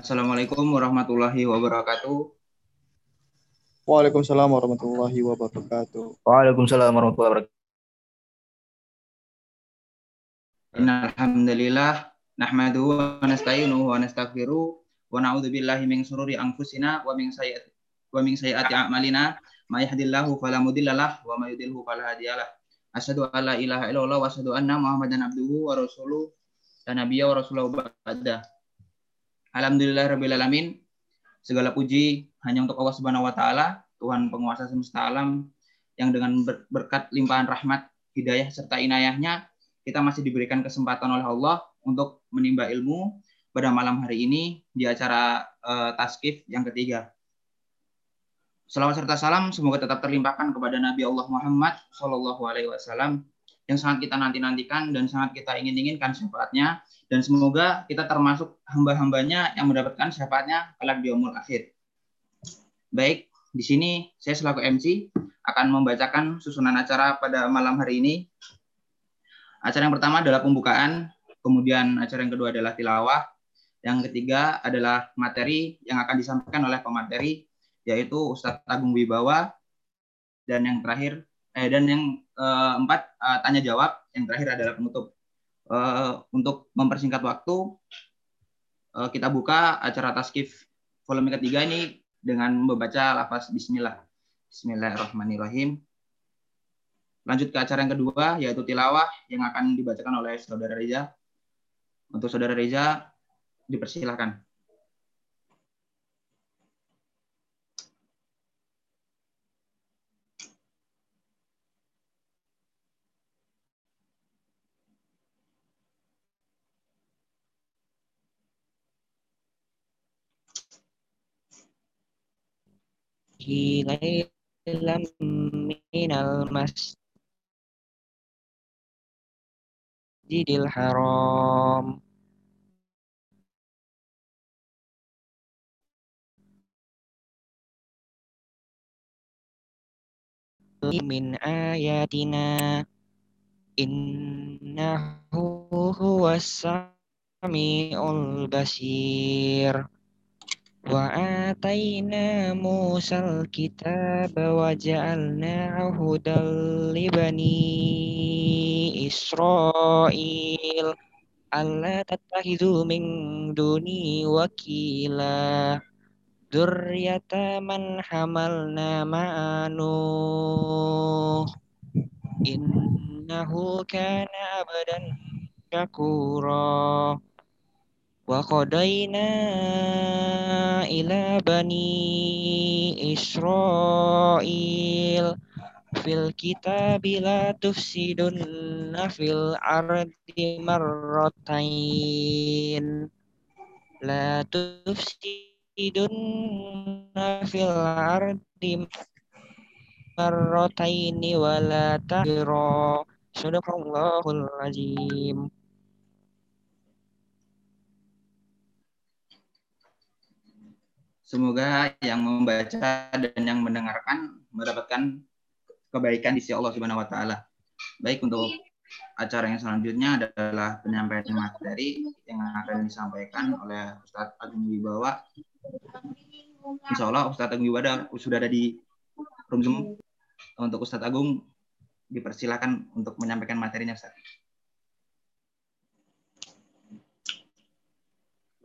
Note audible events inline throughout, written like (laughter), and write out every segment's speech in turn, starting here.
Assalamualaikum warahmatullahi wabarakatuh. Waalaikumsalam warahmatullahi wabarakatuh. Waalaikumsalam warahmatullahi wabarakatuh. Innalhamdulillah nahmaduhu wa nasta'inuhu wa nastaghfiruh wa na'udzu billahi min sururi anfusina wa min sayyiati wa min sayyiati a'malina fala mudhillalah wa may yudhlilhu fala hadiyalah. Asyhadu an la ilaha illallah wa asyhadu anna Muhammadan abduhu wa rasuluh dan nabiyya wa rasulahu ba'da. Alhamdulillah rabbil alamin. Segala puji hanya untuk Allah Subhanahu wa taala, Tuhan penguasa semesta alam yang dengan berkat limpahan rahmat, hidayah serta inayahnya kita masih diberikan kesempatan oleh Allah untuk menimba ilmu pada malam hari ini di acara uh, taskif yang ketiga. Selawat serta salam semoga tetap terlimpahkan kepada Nabi Allah Muhammad Shallallahu Alaihi Wasallam yang sangat kita nanti-nantikan dan sangat kita ingin-inginkan syafaatnya dan semoga kita termasuk hamba-hambanya yang mendapatkan syafaatnya kelak di akhir. Baik, di sini saya selaku MC akan membacakan susunan acara pada malam hari ini. Acara yang pertama adalah pembukaan, kemudian acara yang kedua adalah tilawah, yang ketiga adalah materi yang akan disampaikan oleh pemateri yaitu Ustadz Agung Wibawa dan yang terakhir eh, dan yang eh, empat eh, tanya jawab, yang terakhir adalah penutup. Eh, untuk mempersingkat waktu eh, kita buka acara taskif volume ketiga ini dengan membaca lafaz bismillah. Bismillahirrahmanirrahim. Lanjut ke acara yang kedua yaitu tilawah yang akan dibacakan oleh Saudara Reza. Untuk Saudara Reza dipersilahkan. ليلا من المسجد الحرام من آياتنا إنه هو السميع البصير وآتينا موسى الكتاب وجعلناه هدى لبني إسرائيل ألا تتخذوا من دوني وكيلا ذرية من حملنا مع نوح إنه كان عبدا شكورا وقضينا إلى بني إسرائيل في الكتاب لا تفسدن في الأرض مرتين لا تفسدن في الأرض مرتين ولا تهجرا صدق الله العظيم Semoga yang membaca dan yang mendengarkan mendapatkan kebaikan di sisi Allah Subhanahu wa taala. Baik untuk acara yang selanjutnya adalah penyampaian materi yang akan disampaikan oleh Ustadz Agung Wibawa. Insya Allah Ustadz Agung Wibawa sudah ada di room Zoom. Untuk Ustadz Agung dipersilakan untuk menyampaikan materinya Ustadz.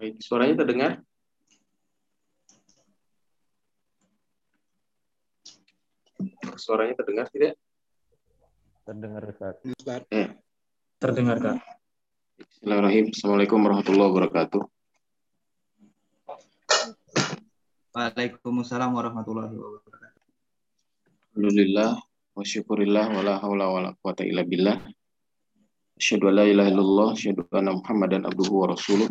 Baik, suaranya terdengar? Suaranya terdengar tidak? Terdengar Ustaz. Eh. Terdengar Kak. Bismillahirrahmanirrahim. Assalamualaikum warahmatullahi wabarakatuh. Waalaikumsalam warahmatullahi wabarakatuh. Alhamdulillah wa syukurillah wa la hawla wa la quwata illa billah. Asyhadu an la ilaha illallah, asyhadu anna Muhammadan abduhu wa rasuluh.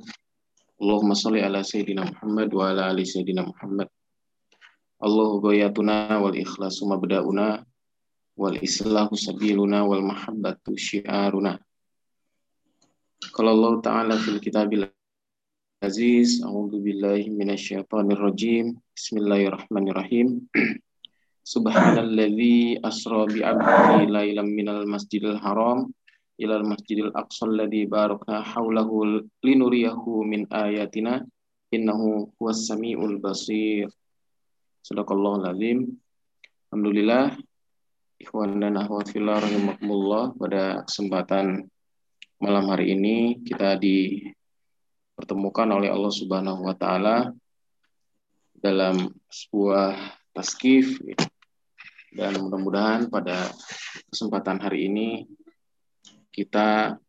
Allahumma shalli ala sayyidina Muhammad wa ala ali sayyidina Muhammad. Allahu ghayatuna wal ikhlasu mabda'una wal islahu sabiluna wal mahabbatu syiaruna. Qala Allah Ta'ala fil kitabil aziz, a'udzu billahi minasyaitonir rajim. Bismillahirrahmanirrahim. (clears throat) Subhanalladzi asra bi 'abdihi minal masjidil haram ilal masjidil aqsa alladzi barakna haulahu linuriyahu min ayatina innahu huwas samiul basir. Sadaqallahul. Alhamdulillah ikhwan dan akhwat fillah rahimakumullah pada kesempatan malam hari ini kita dipertemukan oleh Allah Subhanahu wa taala dalam sebuah taskif dan mudah-mudahan pada kesempatan hari ini kita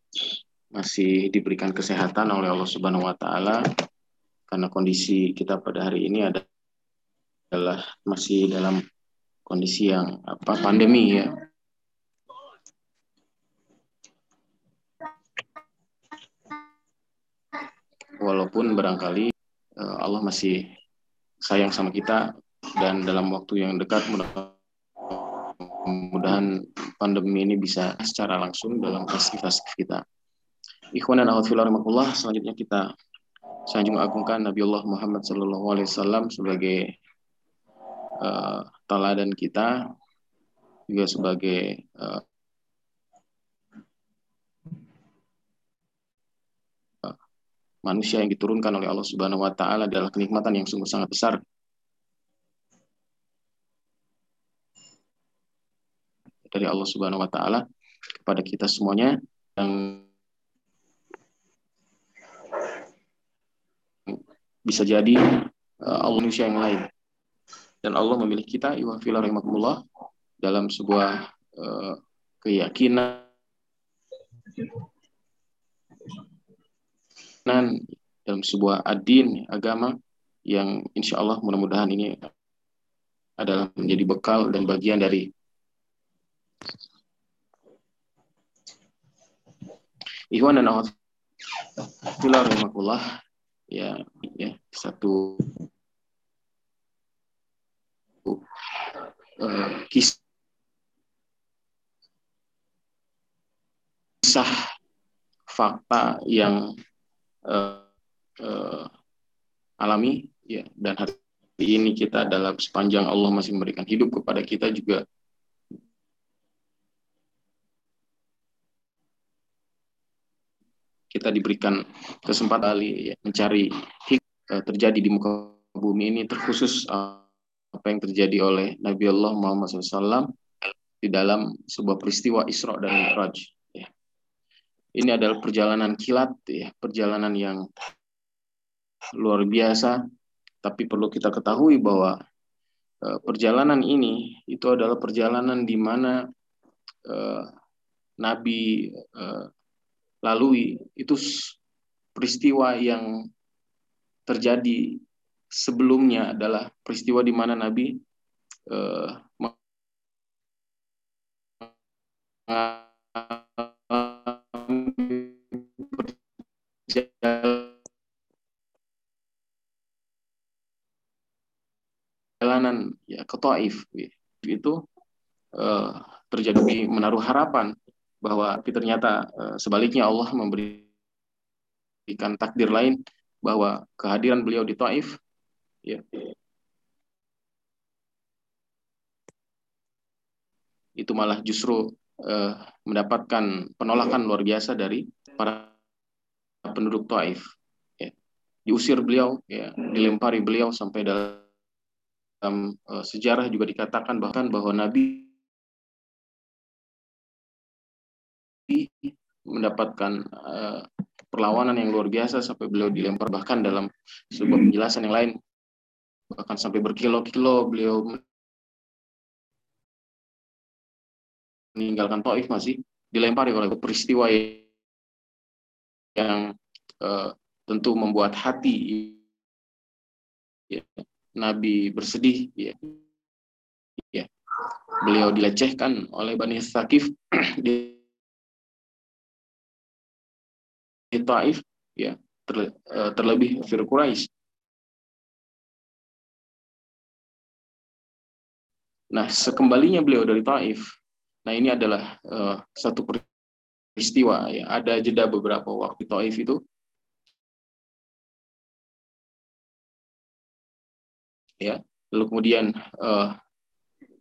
masih diberikan kesehatan oleh Allah Subhanahu wa taala karena kondisi kita pada hari ini adalah masih dalam kondisi yang apa pandemi ya. Walaupun barangkali eh, Allah masih sayang sama kita dan dalam waktu yang dekat mudah mudah-mudahan pandemi ini bisa secara langsung dalam fasilitas kita. Ikhwan dan akhwat selanjutnya kita sanjung agungkan Nabi Allah Muhammad sallallahu alaihi wasallam sebagai uh, teladan kita juga sebagai uh, manusia yang diturunkan oleh Allah Subhanahu wa taala adalah kenikmatan yang sungguh sangat besar. Dari Allah Subhanahu wa taala kepada kita semuanya yang bisa jadi uh, Allah manusia yang lain dan Allah memilih kita iwafila rahimakumullah dalam sebuah uh, keyakinan dalam sebuah adin agama yang insya Allah mudah-mudahan ini adalah menjadi bekal dan bagian dari Ikhwan dan fillah ya ya satu uh, kisah fakta yang uh, uh, alami ya dan hari ini kita dalam sepanjang Allah masih memberikan hidup kepada kita juga. Kita diberikan kesempatan ya, mencari hik uh, terjadi di muka bumi ini terkhusus uh, apa yang terjadi oleh Nabi Allah Muhammad SAW di dalam sebuah peristiwa Isra dan Mi'raj. Ya. Ini adalah perjalanan kilat, ya, perjalanan yang luar biasa, tapi perlu kita ketahui bahwa uh, perjalanan ini itu adalah perjalanan di mana uh, Nabi uh, lalui itu peristiwa yang terjadi sebelumnya adalah peristiwa di mana Nabi uh, perjalanan ya ke Taif itu uh, terjadi menaruh harapan bahwa ternyata uh, sebaliknya Allah memberikan takdir lain bahwa kehadiran beliau di Taif ya itu malah justru uh, mendapatkan penolakan luar biasa dari para penduduk Taif ya. diusir beliau ya. Dilempari beliau sampai dalam uh, sejarah juga dikatakan bahkan bahwa Nabi mendapatkan uh, perlawanan yang luar biasa sampai beliau dilempar bahkan dalam sebuah penjelasan yang lain bahkan sampai berkilo-kilo beliau meninggalkan Taif masih dilempari oleh peristiwa yang uh, tentu membuat hati ya, Nabi bersedih ya. ya beliau dilecehkan oleh Bani Thaqif (clears throat) di Taif ya eh, terlebih Fir Quraisy. Nah, sekembalinya beliau dari Taif, nah ini adalah uh, satu peristiwa ya. Ada jeda beberapa waktu Taif itu. Ya, lalu kemudian uh,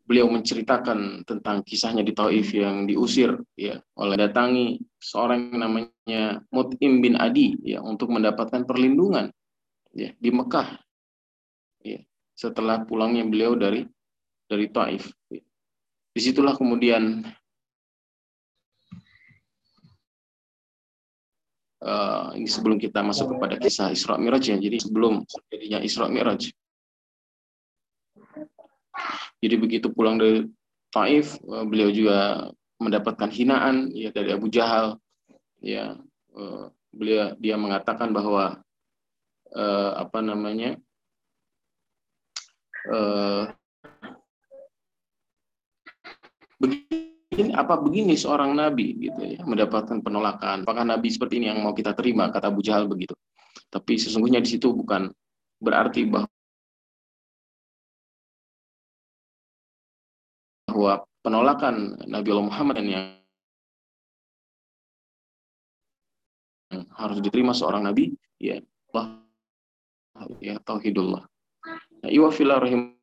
beliau menceritakan tentang kisahnya di Taif yang diusir ya oleh datangi seorang yang namanya Mut'im bin Adi ya untuk mendapatkan perlindungan ya di Mekah ya setelah pulangnya beliau dari dari Taif. Di situlah kemudian uh, ini sebelum kita masuk kepada kisah Isra Miraj ya. Jadi sebelum terjadinya Isra Miraj jadi begitu pulang dari Taif, eh, beliau juga mendapatkan hinaan ya dari Abu Jahal. Ya, eh, beliau dia mengatakan bahwa apa namanya begini apa begini seorang nabi gitu ya mendapatkan penolakan. Apakah nabi seperti ini yang mau kita terima? Kata Abu Jahal begitu. Tapi sesungguhnya di situ bukan berarti bahwa penolakan Nabi Allah Muhammad yang harus diterima seorang nabi ya Allah ya tauhidullah. Ya, iwa rahim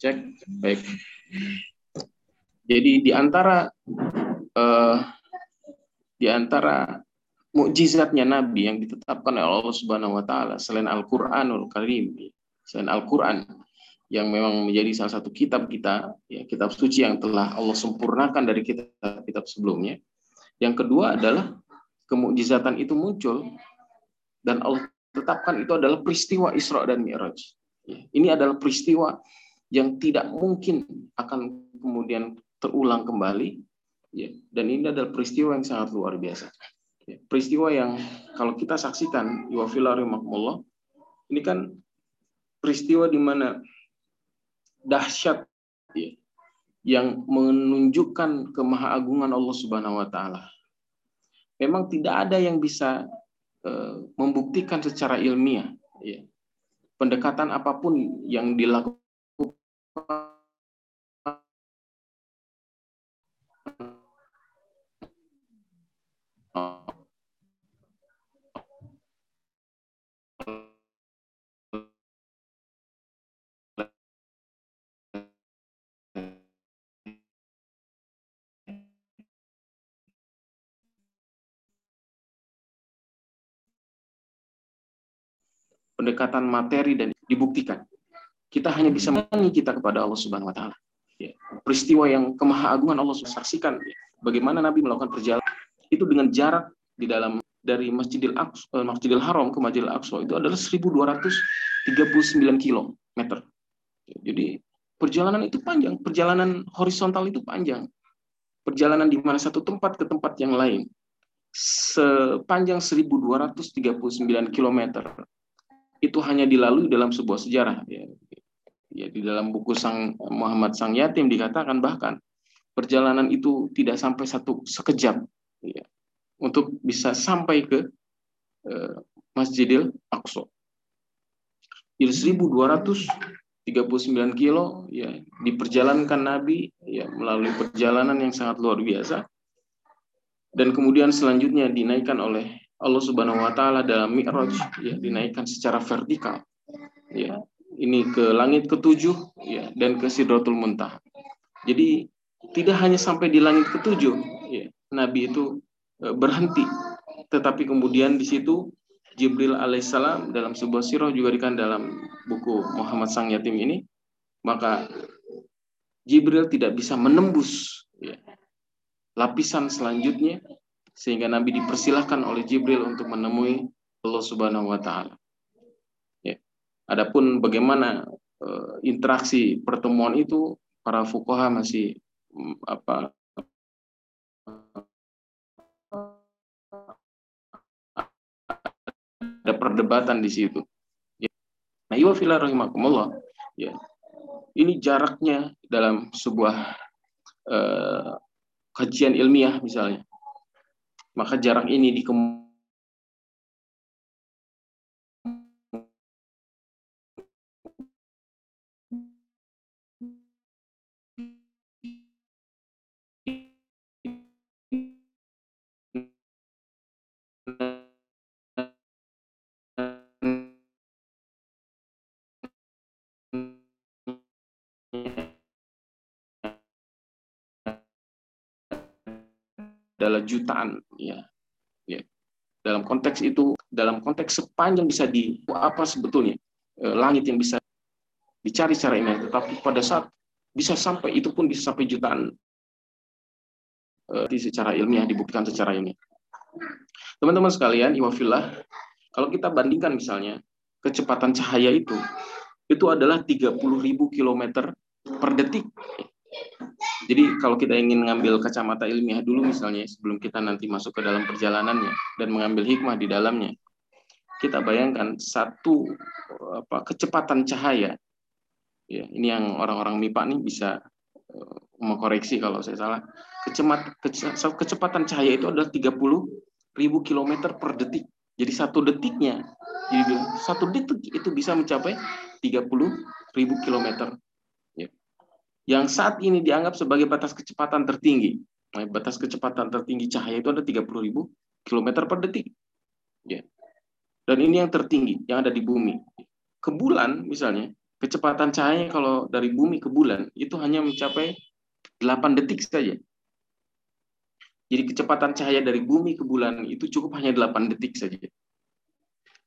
Cek, baik. Jadi di antara uh, di antara mukjizatnya Nabi yang ditetapkan oleh Allah Subhanahu Wa Taala selain Al-Quranul Karim, selain Al-Quran yang memang menjadi salah satu kitab kita, ya, kitab suci yang telah Allah sempurnakan dari kitab-kitab sebelumnya. Yang kedua adalah kemukjizatan itu muncul dan Allah tetapkan itu adalah peristiwa Isra dan Mi'raj. Ya, ini adalah peristiwa yang tidak mungkin akan kemudian terulang kembali ya dan ini adalah peristiwa yang sangat luar biasa ya, peristiwa yang kalau kita saksikan ini kan peristiwa di mana dahsyat ya, yang menunjukkan kemahagungan Allah Subhanahu wa taala. Memang tidak ada yang bisa uh, membuktikan secara ilmiah ya. Pendekatan apa pun yang dilakukan pendekatan materi dan dibuktikan kita hanya bisa menyanyi kita kepada Allah Subhanahu wa taala. Ya. Peristiwa yang kemahagungan Allah saksikan ya. bagaimana Nabi melakukan perjalanan itu dengan jarak di dalam dari Masjidil Aqsa, eh, Masjidil Haram ke Masjidil Aqsa itu adalah 1239 km. Ya, jadi perjalanan itu panjang, perjalanan horizontal itu panjang. Perjalanan di mana satu tempat ke tempat yang lain sepanjang 1239 km itu hanya dilalui dalam sebuah sejarah ya ya di dalam buku Sang Muhammad Sang Yatim dikatakan bahkan perjalanan itu tidak sampai satu sekejap ya, untuk bisa sampai ke uh, Masjidil Aqsa. Jadi 1239 kilo ya diperjalankan Nabi ya melalui perjalanan yang sangat luar biasa dan kemudian selanjutnya dinaikkan oleh Allah Subhanahu wa taala dalam Mi'raj ya dinaikkan secara vertikal ya ini ke langit ketujuh ya dan ke Sidratul Muntah. Jadi tidak hanya sampai di langit ketujuh ya, Nabi itu e, berhenti tetapi kemudian di situ Jibril alaihissalam dalam sebuah sirah juga dikan dalam buku Muhammad Sang Yatim ini maka Jibril tidak bisa menembus ya, lapisan selanjutnya sehingga Nabi dipersilahkan oleh Jibril untuk menemui Allah Subhanahu wa taala. Adapun bagaimana eh, interaksi pertemuan itu para fukoha masih mm, apa ada perdebatan di situ. Ya. Nah, iwa fila rahimakumullah. Ya. Ini jaraknya dalam sebuah uh, kajian ilmiah misalnya. Maka jarak ini dikemukakan adalah jutaan ya. Ya. Dalam konteks itu dalam konteks sepanjang bisa di apa sebetulnya eh, langit yang bisa dicari secara ini tetapi pada saat bisa sampai itu pun bisa sampai jutaan eh, secara ilmiah dibuktikan secara ini teman-teman sekalian iwafillah kalau kita bandingkan misalnya kecepatan cahaya itu itu adalah 30.000 km per detik jadi kalau kita ingin mengambil kacamata ilmiah dulu misalnya sebelum kita nanti masuk ke dalam perjalanannya dan mengambil hikmah di dalamnya, kita bayangkan satu apa kecepatan cahaya. Ya, ini yang orang-orang MIPA nih bisa uh, mengkoreksi kalau saya salah. Kecemat, kecepatan cahaya itu adalah 30 ribu kilometer per detik. Jadi satu detiknya, jadi satu detik itu bisa mencapai 30 ribu kilometer yang saat ini dianggap sebagai batas kecepatan tertinggi. Nah, batas kecepatan tertinggi cahaya itu ada 30.000 km per detik. Ya. Dan ini yang tertinggi, yang ada di bumi. Ke bulan misalnya, kecepatan cahaya kalau dari bumi ke bulan itu hanya mencapai 8 detik saja. Jadi kecepatan cahaya dari bumi ke bulan itu cukup hanya 8 detik saja.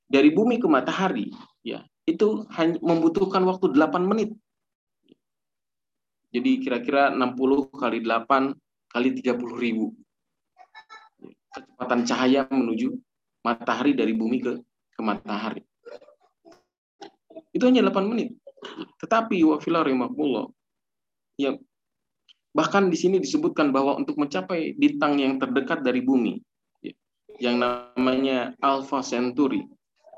Dari bumi ke matahari, ya itu hanya membutuhkan waktu 8 menit jadi kira-kira 60 kali 8 kali 30 ribu. Kecepatan cahaya menuju matahari dari bumi ke, ke matahari. Itu hanya 8 menit. Tetapi wa ya bahkan di sini disebutkan bahwa untuk mencapai bintang yang terdekat dari bumi ya, yang namanya Alpha Centauri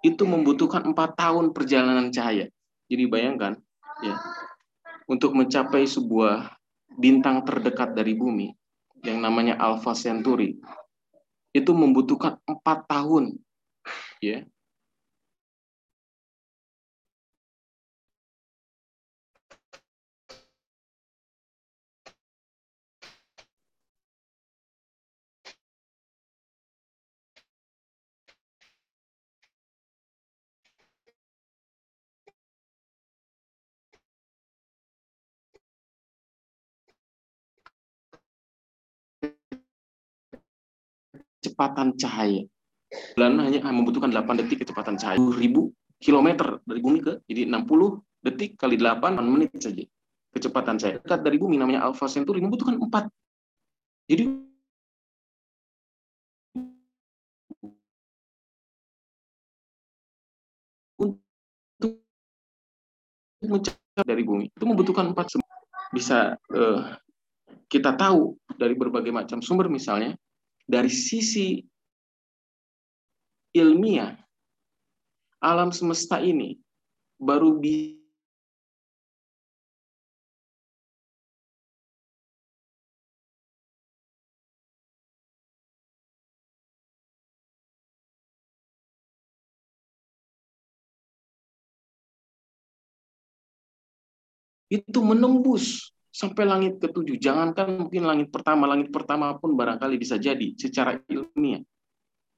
itu membutuhkan empat tahun perjalanan cahaya. Jadi bayangkan ya untuk mencapai sebuah bintang terdekat dari bumi yang namanya Alpha Centauri. Itu membutuhkan empat tahun ya kecepatan cahaya. Bulan hanya membutuhkan 8 detik kecepatan cahaya. 1000 kilometer dari bumi ke jadi 60 detik kali 8 menit saja kecepatan cahaya. Dekat dari bumi namanya Alpha Centauri membutuhkan 4. Jadi untuk mencapai dari bumi itu membutuhkan empat bisa uh, kita tahu dari berbagai macam sumber misalnya dari sisi ilmiah alam semesta ini baru bisa itu menembus sampai langit ketujuh. Jangankan mungkin langit pertama, langit pertama pun barangkali bisa jadi secara ilmiah.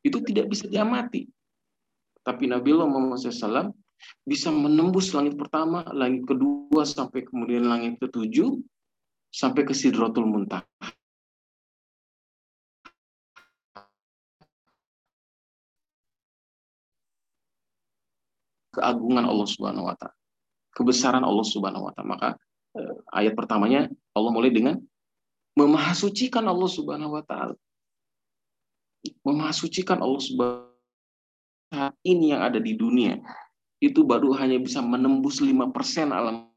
Itu tidak bisa diamati. Tapi Nabi Muhammad SAW bisa menembus langit pertama, langit kedua, sampai kemudian langit ketujuh, sampai ke Sidratul Muntaha. Keagungan Allah Subhanahu wa taala. Kebesaran Allah Subhanahu wa taala. Maka ayat pertamanya Allah mulai dengan memahasucikan Allah Subhanahu wa taala. Memahasucikan Allah Subhanahu saat ini yang ada di dunia itu baru hanya bisa menembus 5% alam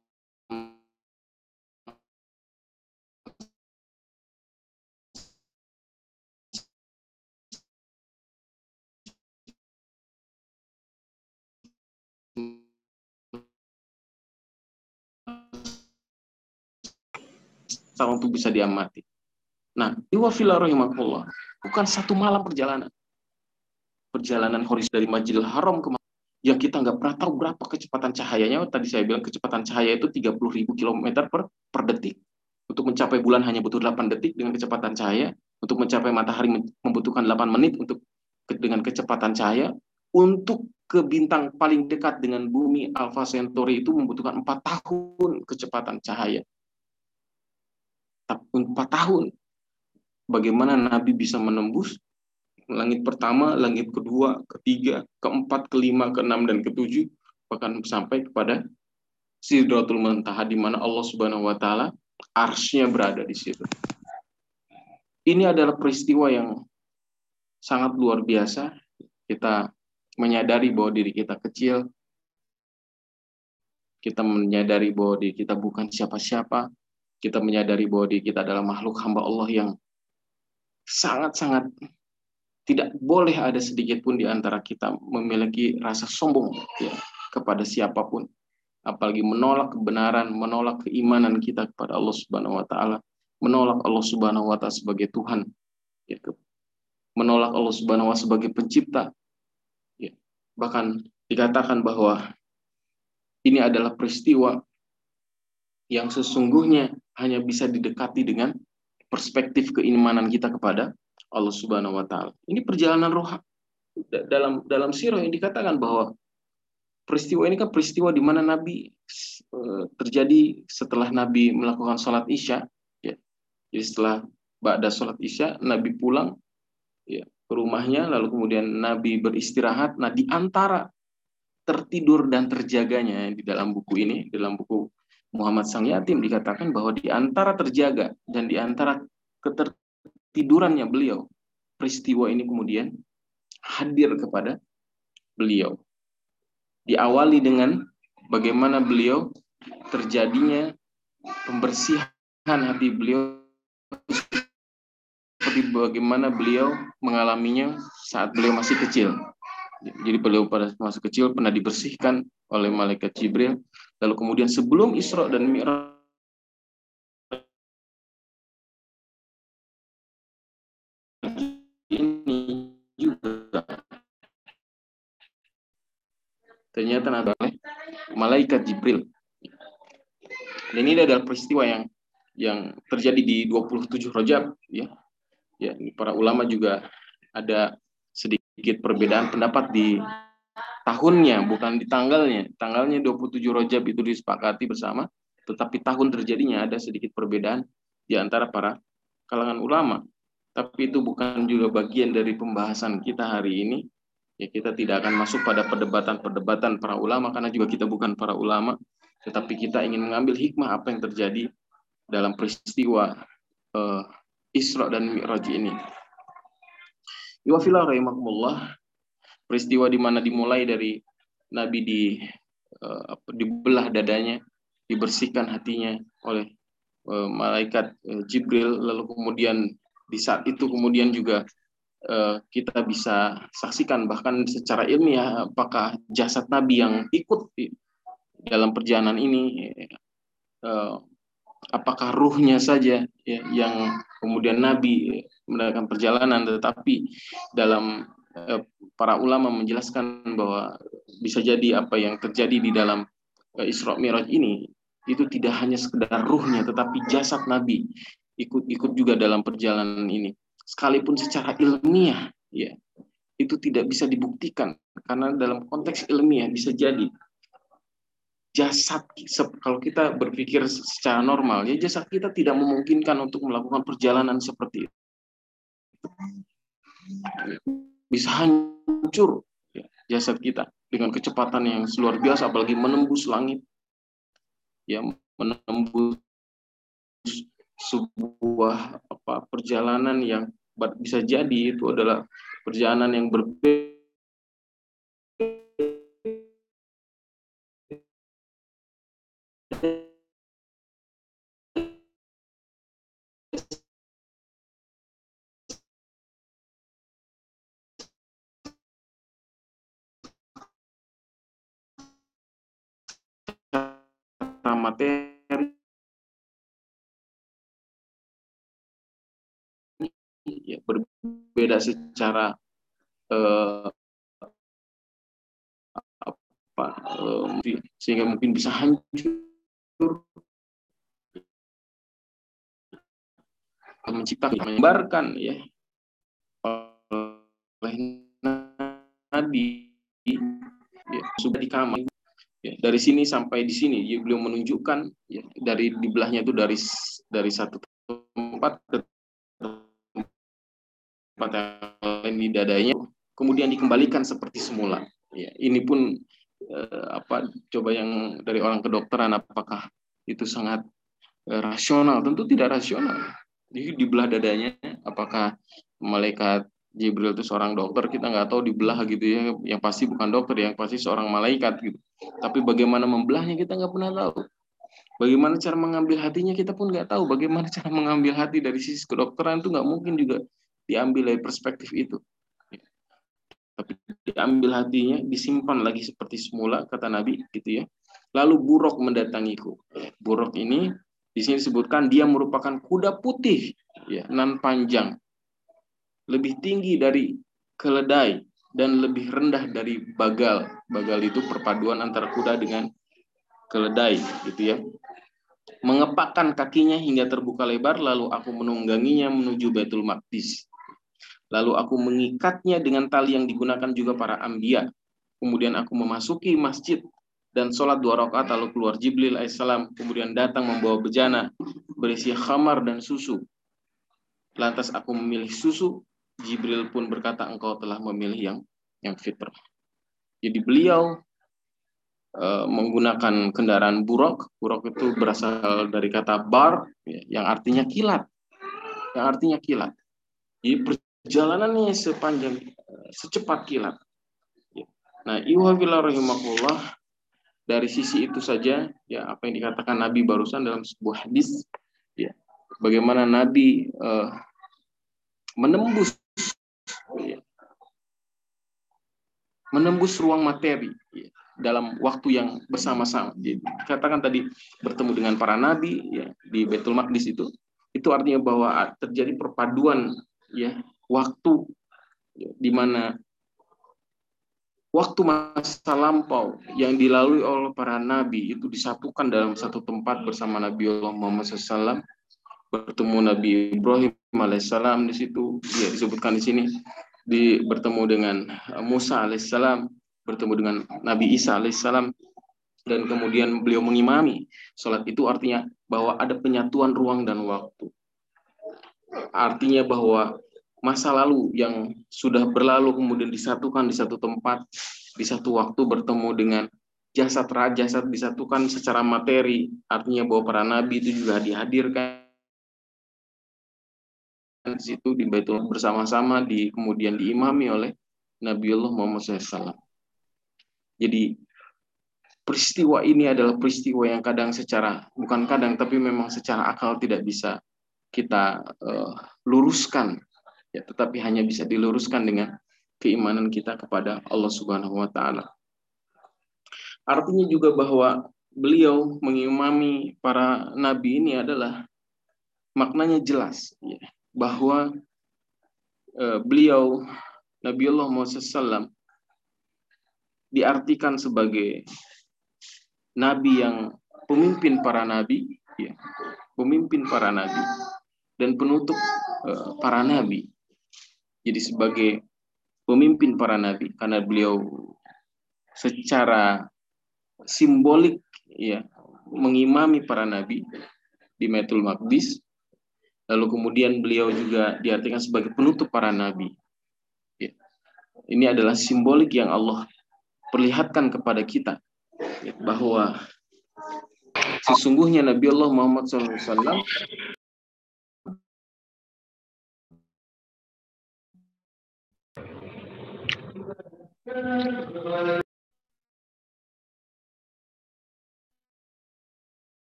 besar untuk bisa diamati. Nah, iwafila rahimakumullah, bukan satu malam perjalanan. Perjalanan horis dari Majidil Haram ke yang kita nggak pernah tahu berapa kecepatan cahayanya. Tadi saya bilang kecepatan cahaya itu 30.000 km per, per detik. Untuk mencapai bulan hanya butuh 8 detik dengan kecepatan cahaya. Untuk mencapai matahari membutuhkan 8 menit untuk dengan kecepatan cahaya. Untuk ke bintang paling dekat dengan bumi Alpha Centauri itu membutuhkan 4 tahun kecepatan cahaya. 4 tahun. Bagaimana Nabi bisa menembus langit pertama, langit kedua, ketiga, keempat, kelima, keenam, dan ketujuh, bahkan sampai kepada Sidratul Muntaha di mana Allah Subhanahu wa taala arsnya berada di situ. Ini adalah peristiwa yang sangat luar biasa. Kita menyadari bahwa diri kita kecil, kita menyadari bahwa diri kita bukan siapa-siapa, kita menyadari bahwa diri kita adalah makhluk hamba Allah yang sangat-sangat tidak boleh ada sedikit pun di antara kita memiliki rasa sombong ya, kepada siapa pun. Apalagi menolak kebenaran, menolak keimanan kita kepada Allah Subhanahu wa taala, menolak Allah Subhanahu wa taala sebagai Tuhan. Ya, menolak Allah Subhanahu wa sebagai pencipta. Ya, bahkan dikatakan bahwa ini adalah peristiwa yang sesungguhnya hanya bisa didekati dengan perspektif keimanan kita kepada Allah Subhanahu wa taala. Ini perjalanan roh dalam dalam sirah yang dikatakan bahwa peristiwa ini kan peristiwa di mana Nabi eh, terjadi setelah Nabi melakukan sholat Isya ya. Jadi setelah ba'da sholat Isya Nabi pulang ya ke rumahnya lalu kemudian Nabi beristirahat. Nah, di antara tertidur dan terjaganya di dalam buku ini, dalam buku Muhammad Sang Yatim dikatakan bahwa di antara terjaga dan di antara keter tidurannya beliau, peristiwa ini kemudian hadir kepada beliau. Diawali dengan bagaimana beliau terjadinya pembersihan hati beliau seperti bagaimana beliau mengalaminya saat beliau masih kecil. Jadi beliau pada masa kecil pernah dibersihkan oleh malaikat Jibril. Lalu kemudian sebelum Isra dan Mi'raj ini juga ternyata ada malaikat Jibril. Dan ini adalah peristiwa yang yang terjadi di 27 Rojab ya. Ya, para ulama juga ada sedikit perbedaan pendapat di tahunnya bukan di tanggalnya. Tanggalnya 27 Rojab itu disepakati bersama, tetapi tahun terjadinya ada sedikit perbedaan di antara para kalangan ulama. Tapi itu bukan juga bagian dari pembahasan kita hari ini. Ya, kita tidak akan masuk pada perdebatan-perdebatan para ulama karena juga kita bukan para ulama, tetapi kita ingin mengambil hikmah apa yang terjadi dalam peristiwa uh, Isra dan Mi'raj ini. Iwafillah rahimahumullah, peristiwa di mana dimulai dari Nabi di uh, dibelah dadanya, dibersihkan hatinya oleh uh, malaikat uh, Jibril, lalu kemudian di saat itu kemudian juga uh, kita bisa saksikan bahkan secara ilmiah apakah jasad Nabi yang ikut di dalam perjalanan ini uh, apakah ruhnya saja ya, yang kemudian Nabi melakukan perjalanan tetapi dalam uh, para ulama menjelaskan bahwa bisa jadi apa yang terjadi di dalam uh, Isra Mi'raj ini itu tidak hanya sekedar ruhnya tetapi jasad Nabi ikut-ikut juga dalam perjalanan ini. Sekalipun secara ilmiah, ya itu tidak bisa dibuktikan karena dalam konteks ilmiah bisa jadi jasad kalau kita berpikir secara normal ya jasad kita tidak memungkinkan untuk melakukan perjalanan seperti itu bisa hancur ya, jasad kita dengan kecepatan yang luar biasa apalagi menembus langit. Ya menembus sebuah apa perjalanan yang bisa jadi itu adalah perjalanan yang berbeda berbeda secara eh, apa eh, sehingga mungkin bisa hancur. Menciptakan menyebarkan ya. Oleh Nabi ya, sudah di kamar ya, dari sini sampai di sini ya, beliau menunjukkan ya, dari di belahnya itu dari dari satu tempat ke yang lain di dadanya kemudian dikembalikan seperti semula. Ya, ini pun eh, apa coba yang dari orang kedokteran apakah itu sangat eh, rasional? Tentu tidak rasional. Jadi di belah dadanya apakah malaikat Jibril itu seorang dokter kita nggak tahu dibelah gitu ya. Yang pasti bukan dokter yang pasti seorang malaikat gitu. Tapi bagaimana membelahnya kita nggak pernah tahu. Bagaimana cara mengambil hatinya kita pun nggak tahu. Bagaimana (laughs) cara mengambil hati dari sisi kedokteran itu nggak mungkin juga diambil dari perspektif itu tapi diambil hatinya disimpan lagi seperti semula kata Nabi gitu ya lalu buruk mendatangiku buruk ini di sini disebutkan dia merupakan kuda putih ya nan panjang lebih tinggi dari keledai dan lebih rendah dari bagal. Bagal itu perpaduan antara kuda dengan keledai, gitu ya. Mengepakkan kakinya hingga terbuka lebar, lalu aku menungganginya menuju Baitul Maqdis. Lalu aku mengikatnya dengan tali yang digunakan juga para ambia. Kemudian aku memasuki masjid dan sholat dua rakaat lalu keluar Jibril alaihissalam kemudian datang membawa bejana berisi khamar dan susu. Lantas aku memilih susu Jibril pun berkata, engkau telah memilih yang yang fitrah. Jadi beliau e, menggunakan kendaraan buruk. Buruk itu berasal dari kata bar, ya, yang artinya kilat. Yang artinya kilat. Jadi perjalanannya sepanjang, eh, secepat kilat. Ya. Nah, iwafillah rahimahullah, dari sisi itu saja, ya apa yang dikatakan Nabi barusan dalam sebuah hadis, ya, bagaimana Nabi uh, menembus menembus ruang materi ya, dalam waktu yang bersama-sama. Jadi katakan tadi bertemu dengan para nabi ya, di Betul Maqdis itu, itu artinya bahwa terjadi perpaduan ya waktu di mana waktu masa lampau yang dilalui oleh para nabi itu disatukan dalam satu tempat bersama Nabi Allah Muhammad SAW bertemu Nabi Ibrahim alaihissalam di situ ya disebutkan di sini di bertemu dengan Musa alaihissalam, bertemu dengan Nabi Isa alaihissalam, dan kemudian beliau mengimami. Sholat itu artinya bahwa ada penyatuan ruang dan waktu. Artinya bahwa masa lalu yang sudah berlalu kemudian disatukan di satu tempat, di satu waktu bertemu dengan jasad raja, jasad disatukan secara materi, artinya bahwa para nabi itu juga dihadirkan di situ di Baitul bersama-sama di kemudian diimami oleh Nabiullah Muhammad SAW. Jadi peristiwa ini adalah peristiwa yang kadang secara bukan kadang tapi memang secara akal tidak bisa kita uh, luruskan ya tetapi hanya bisa diluruskan dengan keimanan kita kepada Allah Subhanahu wa taala. Artinya juga bahwa beliau mengimami para nabi ini adalah maknanya jelas ya bahwa uh, beliau Nabiullah Muhammad SAW diartikan sebagai nabi yang pemimpin para nabi, ya, pemimpin para nabi dan penutup uh, para nabi. Jadi sebagai pemimpin para nabi karena beliau secara simbolik ya mengimami para nabi di Metul Maqdis Lalu kemudian beliau juga diartikan sebagai penutup para nabi. Ya. Ini adalah simbolik yang Allah perlihatkan kepada kita ya, bahwa sesungguhnya Nabi Allah Muhammad SAW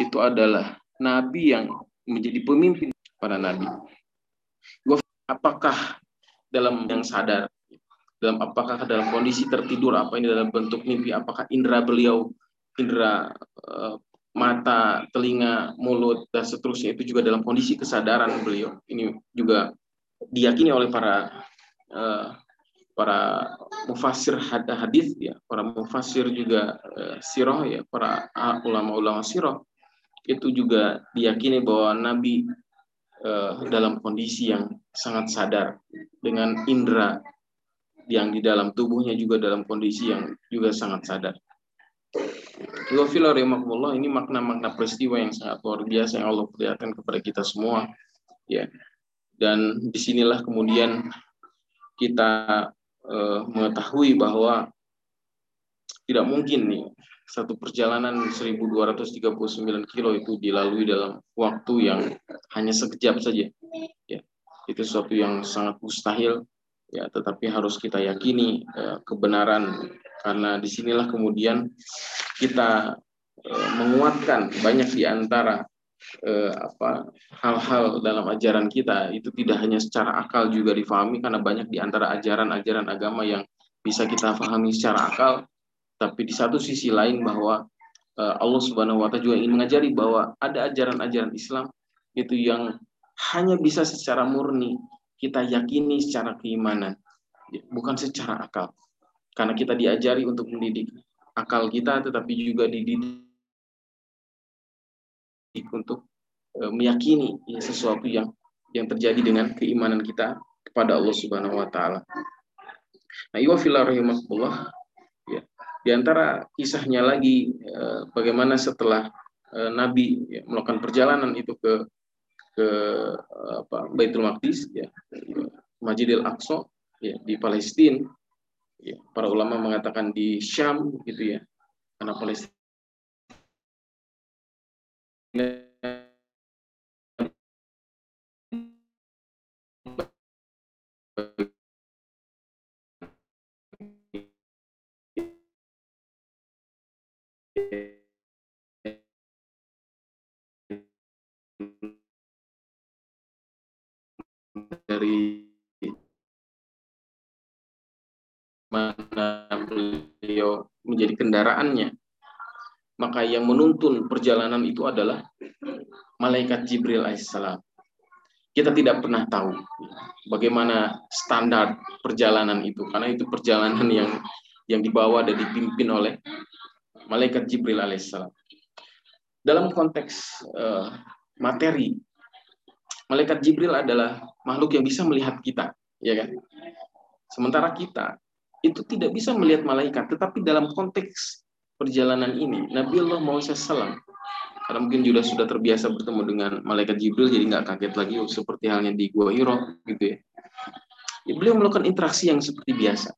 itu adalah nabi yang menjadi pemimpin para nabi. Apakah dalam yang sadar, dalam apakah dalam kondisi tertidur, apa ini dalam bentuk mimpi, apakah indera beliau, indera uh, mata, telinga, mulut dan seterusnya itu juga dalam kondisi kesadaran beliau. Ini juga diyakini oleh para uh, para mufasir hadis ya, para mufasir juga uh, sirah ya, para ulama-ulama sirah itu juga diyakini bahwa Nabi uh, dalam kondisi yang sangat sadar dengan indera yang di dalam tubuhnya juga dalam kondisi yang juga sangat sadar. Wafillah ini makna-makna peristiwa yang sangat luar biasa yang Allah perlihatkan kepada kita semua. Ya, dan di sinilah kemudian kita uh, mengetahui bahwa tidak mungkin nih satu perjalanan 1239 kilo itu dilalui dalam waktu yang hanya sekejap saja. Ya, itu sesuatu yang sangat mustahil ya tetapi harus kita yakini uh, kebenaran karena di sinilah kemudian kita uh, menguatkan banyak di antara uh, apa hal-hal dalam ajaran kita itu tidak hanya secara akal juga difahami karena banyak di antara ajaran-ajaran agama yang bisa kita pahami secara akal tapi di satu sisi lain bahwa Allah Subhanahu wa taala juga ingin mengajari bahwa ada ajaran-ajaran Islam itu yang hanya bisa secara murni kita yakini secara keimanan, bukan secara akal. Karena kita diajari untuk mendidik akal kita, tetapi juga dididik untuk e, meyakini ya, sesuatu yang yang terjadi dengan keimanan kita kepada Allah Subhanahu wa taala. Nah, iwafillah rahimahullah ya. Di antara kisahnya lagi e, bagaimana setelah e, Nabi ya, melakukan perjalanan itu ke ke apa Baitul Maqdis ya Masjidil Aqsa ya di Palestina ya para ulama mengatakan di Syam gitu ya karena Palestina dari mana beliau menjadi kendaraannya maka yang menuntun perjalanan itu adalah malaikat Jibril alaihissalam kita tidak pernah tahu bagaimana standar perjalanan itu karena itu perjalanan (laughs) yang yang dibawa dan dipimpin oleh malaikat Jibril alaihissalam dalam konteks uh, materi malaikat Jibril adalah makhluk yang bisa melihat kita, ya kan? Sementara kita itu tidak bisa melihat malaikat, tetapi dalam konteks perjalanan ini, Nabi Allah Muhammad SAW, karena mungkin juga sudah terbiasa bertemu dengan malaikat Jibril, jadi nggak kaget lagi seperti halnya di Gua Hiro, gitu ya. ya. Beliau melakukan interaksi yang seperti biasa.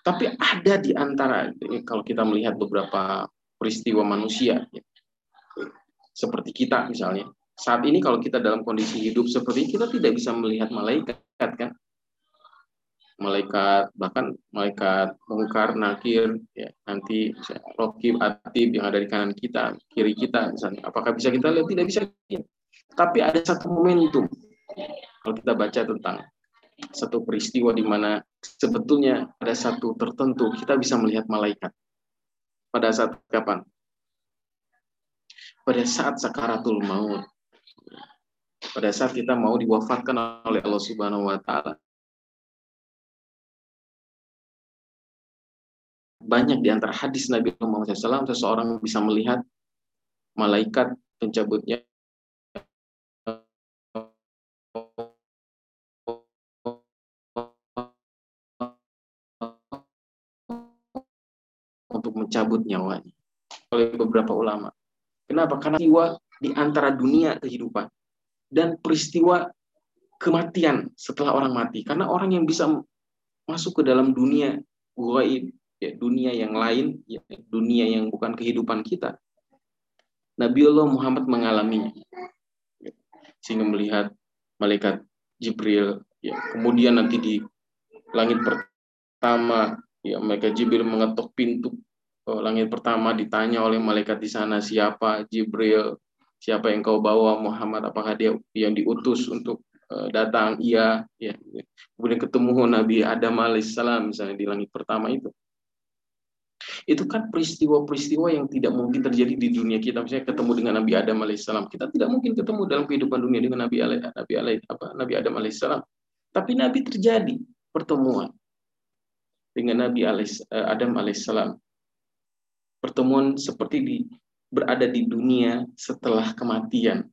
Tapi ada di antara, kalau kita melihat beberapa peristiwa manusia, ya, seperti kita misalnya, saat ini kalau kita dalam kondisi hidup seperti ini, kita tidak bisa melihat malaikat kan malaikat bahkan malaikat mungkar nakir ya nanti rokib atib yang ada di kanan kita kiri kita misalnya. Apakah bisa kita lihat? Tidak bisa. Ya. tapi ada satu momentum kalau kita baca tentang satu peristiwa di mana sebetulnya ada satu tertentu kita bisa melihat malaikat. Pada saat kapan? Pada saat sakaratul maut. Pada saat kita mau diwafatkan oleh Allah Subhanahu wa taala. Banyak di antara hadis Nabi Muhammad SAW seseorang bisa melihat malaikat pencabutnya untuk mencabut nyawanya oleh beberapa ulama. Kenapa? Karena jiwa di antara dunia kehidupan dan peristiwa kematian setelah orang mati. Karena orang yang bisa masuk ke dalam dunia gaib, ya, dunia yang lain, ya, dunia yang bukan kehidupan kita. Nabiullah Muhammad mengalaminya. Sehingga melihat malaikat Jibril, ya, kemudian nanti di langit pertama, ya, malaikat Jibril mengetuk pintu oh, langit pertama ditanya oleh malaikat di sana siapa Jibril siapa yang kau bawa Muhammad apakah dia yang diutus untuk uh, datang iya ya kemudian ketemu Nabi Adam alaihissalam misalnya di langit pertama itu Itu kan peristiwa-peristiwa yang tidak mungkin terjadi di dunia kita. Misalnya ketemu dengan Nabi Adam alaihissalam, kita tidak mungkin ketemu dalam kehidupan dunia dengan Nabi alaih, Nabi alaih, apa Nabi Adam alaihissalam. Tapi Nabi terjadi pertemuan dengan Nabi eh, Adam alaihissalam. Pertemuan seperti di berada di dunia setelah kematian.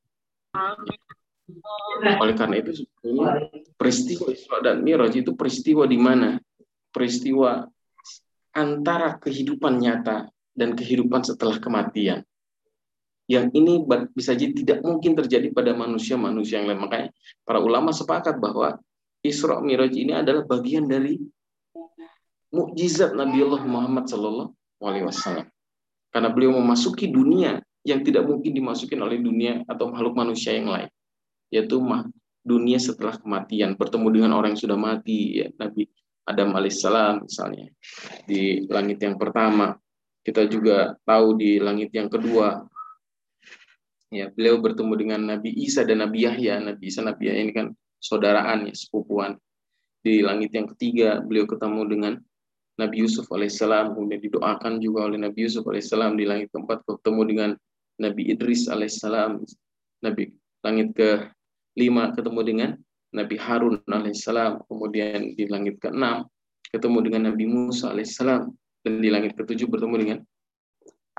Oleh karena itu sebetulnya peristiwa Isra dan Miraj itu peristiwa di mana peristiwa antara kehidupan nyata dan kehidupan setelah kematian. Yang ini bisa jadi tidak mungkin terjadi pada manusia-manusia yang lain. Makanya para ulama sepakat bahwa Isra Miraj ini adalah bagian dari mukjizat Nabi Allah Muhammad Sallallahu Alaihi Wasallam. Karena beliau memasuki dunia yang tidak mungkin dimasukin oleh dunia atau makhluk manusia yang lain, yaitu dunia setelah kematian, bertemu dengan orang yang sudah mati, ya, Nabi Adam alaihissalam misalnya di langit yang pertama. Kita juga tahu di langit yang kedua. Ya beliau bertemu dengan Nabi Isa dan Nabi Yahya. Nabi Isa Nabi Yahya ini kan saudaraan ya sepupuan. Di langit yang ketiga beliau ketemu dengan Nabi Yusuf alaihissalam. Kemudian didoakan juga oleh Nabi Yusuf alaihissalam. Di langit keempat ketemu dengan Nabi Idris alaihissalam. Nabi langit ke lima ketemu dengan Nabi Harun alaihissalam, kemudian di langit ke-6 ketemu dengan Nabi Musa alaihissalam, dan di langit ke-7 bertemu dengan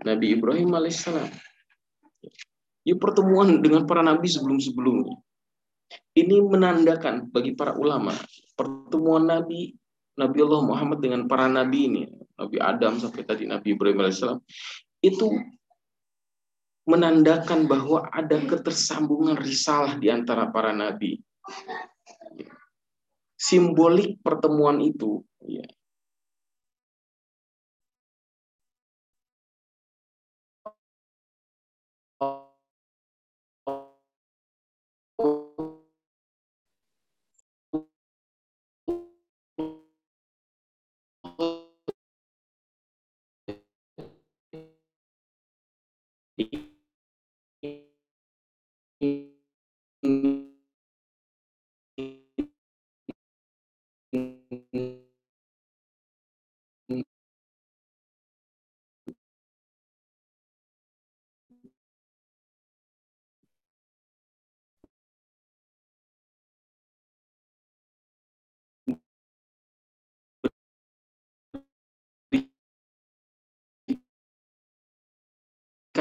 Nabi Ibrahim alaihissalam. Ini pertemuan dengan para nabi sebelum-sebelumnya. Ini menandakan bagi para ulama pertemuan Nabi Nabi Allah Muhammad dengan para nabi ini, Nabi Adam sampai tadi Nabi Ibrahim alaihissalam, itu menandakan bahwa ada ketersambungan risalah di antara para nabi simbolik pertemuan itu ya,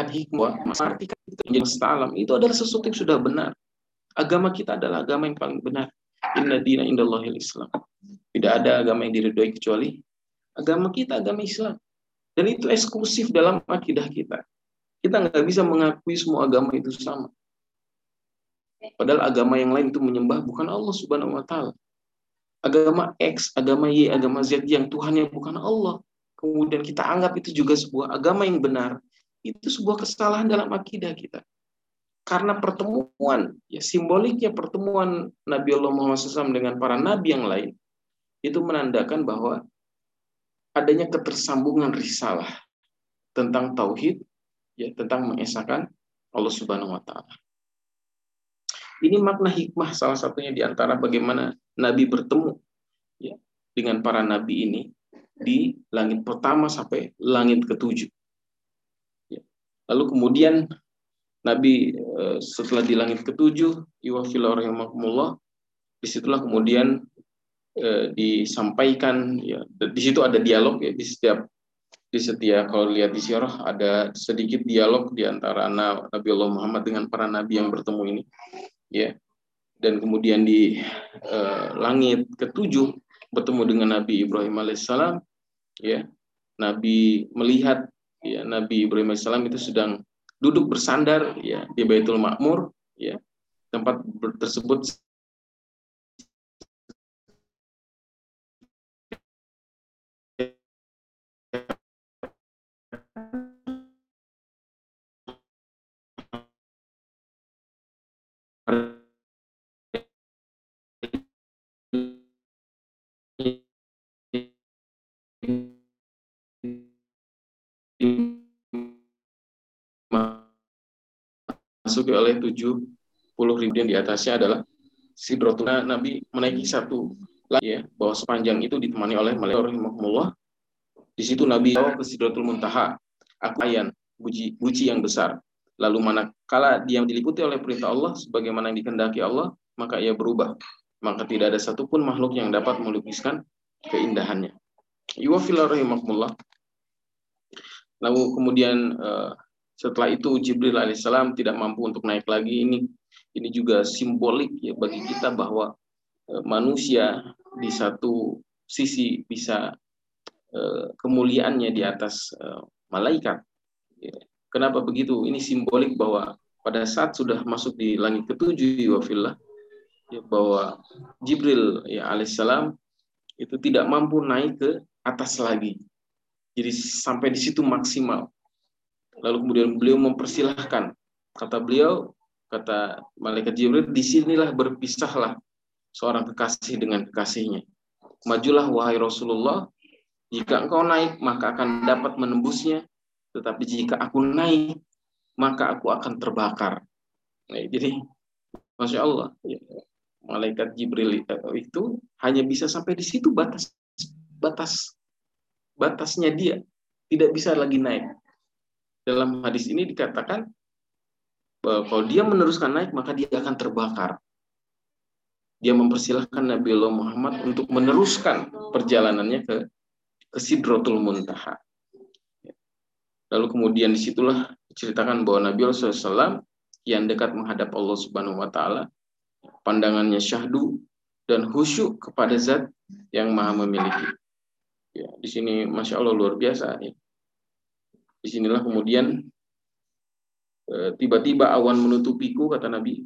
kan hikmah, artikan itu menjadi salam itu adalah sesuatu yang sudah benar. Agama kita adalah agama yang paling benar. Inna dina indallahil Islam. Tidak ada agama yang diridhoi kecuali agama kita, agama Islam. Dan itu eksklusif dalam akidah kita. Kita nggak bisa mengakui semua agama itu sama. Padahal agama yang lain itu menyembah bukan Allah Subhanahu wa taala. Agama X, agama Y, agama Z yang Tuhannya bukan Allah. Kemudian kita anggap itu juga sebuah agama yang benar itu sebuah kesalahan dalam akidah kita. Karena pertemuan, ya simboliknya pertemuan Nabi Allah Muhammad SAW dengan para nabi yang lain, itu menandakan bahwa adanya ketersambungan risalah tentang tauhid, ya tentang mengesahkan Allah Subhanahu wa taala. Ini makna hikmah salah satunya di antara bagaimana Nabi bertemu ya, dengan para nabi ini di langit pertama sampai langit ketujuh. Lalu kemudian Nabi eh, setelah di langit ketujuh, iwafil rahimahumullah, di situlah kemudian eh, disampaikan ya di situ ada dialog ya di setiap di setiap kalau lihat di sirah ada sedikit dialog di antara Nabi Allah Muhammad dengan para nabi yang bertemu ini ya. Dan kemudian di eh, langit ketujuh bertemu dengan Nabi Ibrahim alaihissalam ya. Nabi melihat ya Nabi Ibrahim alaihissalam itu sedang duduk bersandar ya di Baitul Makmur ya tempat tersebut dimasuki oleh 70 ribu yang di atasnya adalah Sidrotuna Nabi menaiki satu lagi ya bahwa sepanjang itu ditemani oleh malaikat rahimahullah Di situ Nabi bawa ke Sidratul Muntaha, aku ayan, buji, buci yang besar. Lalu manakala dia diliputi oleh perintah Allah, sebagaimana yang dikehendaki Allah, maka ia berubah. Maka tidak ada satupun makhluk yang dapat melukiskan keindahannya. Iwafillah. Lalu kemudian eh, setelah itu Jibril alaihissalam tidak mampu untuk naik lagi. Ini ini juga simbolik ya bagi kita bahwa eh, manusia di satu sisi bisa eh, kemuliaannya di atas malaikat. Ya. Kenapa begitu? Ini simbolik bahwa pada saat sudah masuk di langit ketujuh wafillah ya, bahwa Jibril ya alaihissalam itu tidak mampu naik ke atas lagi. Jadi sampai di situ maksimal. Lalu kemudian beliau mempersilahkan. Kata beliau, kata malaikat Jibril, di sinilah berpisahlah seorang kekasih dengan kekasihnya. Majulah wahai Rasulullah, jika engkau naik maka akan dapat menembusnya, tetapi jika aku naik maka aku akan terbakar. Nah, jadi masya Allah, ya, malaikat Jibril itu hanya bisa sampai di situ batas batas batasnya dia tidak bisa lagi naik. Dalam hadis ini dikatakan bahwa kalau dia meneruskan naik maka dia akan terbakar. Dia mempersilahkan Nabi Allah Muhammad untuk meneruskan perjalanannya ke ke Sidratul Muntaha. Lalu kemudian di situlah diceritakan bahwa Nabi Allah SAW yang dekat menghadap Allah Subhanahu Wa Taala pandangannya syahdu dan khusyuk kepada zat yang maha memiliki. Ya, di sini masya Allah luar biasa. Ya. Di sinilah kemudian eh, tiba-tiba awan menutupiku kata Nabi.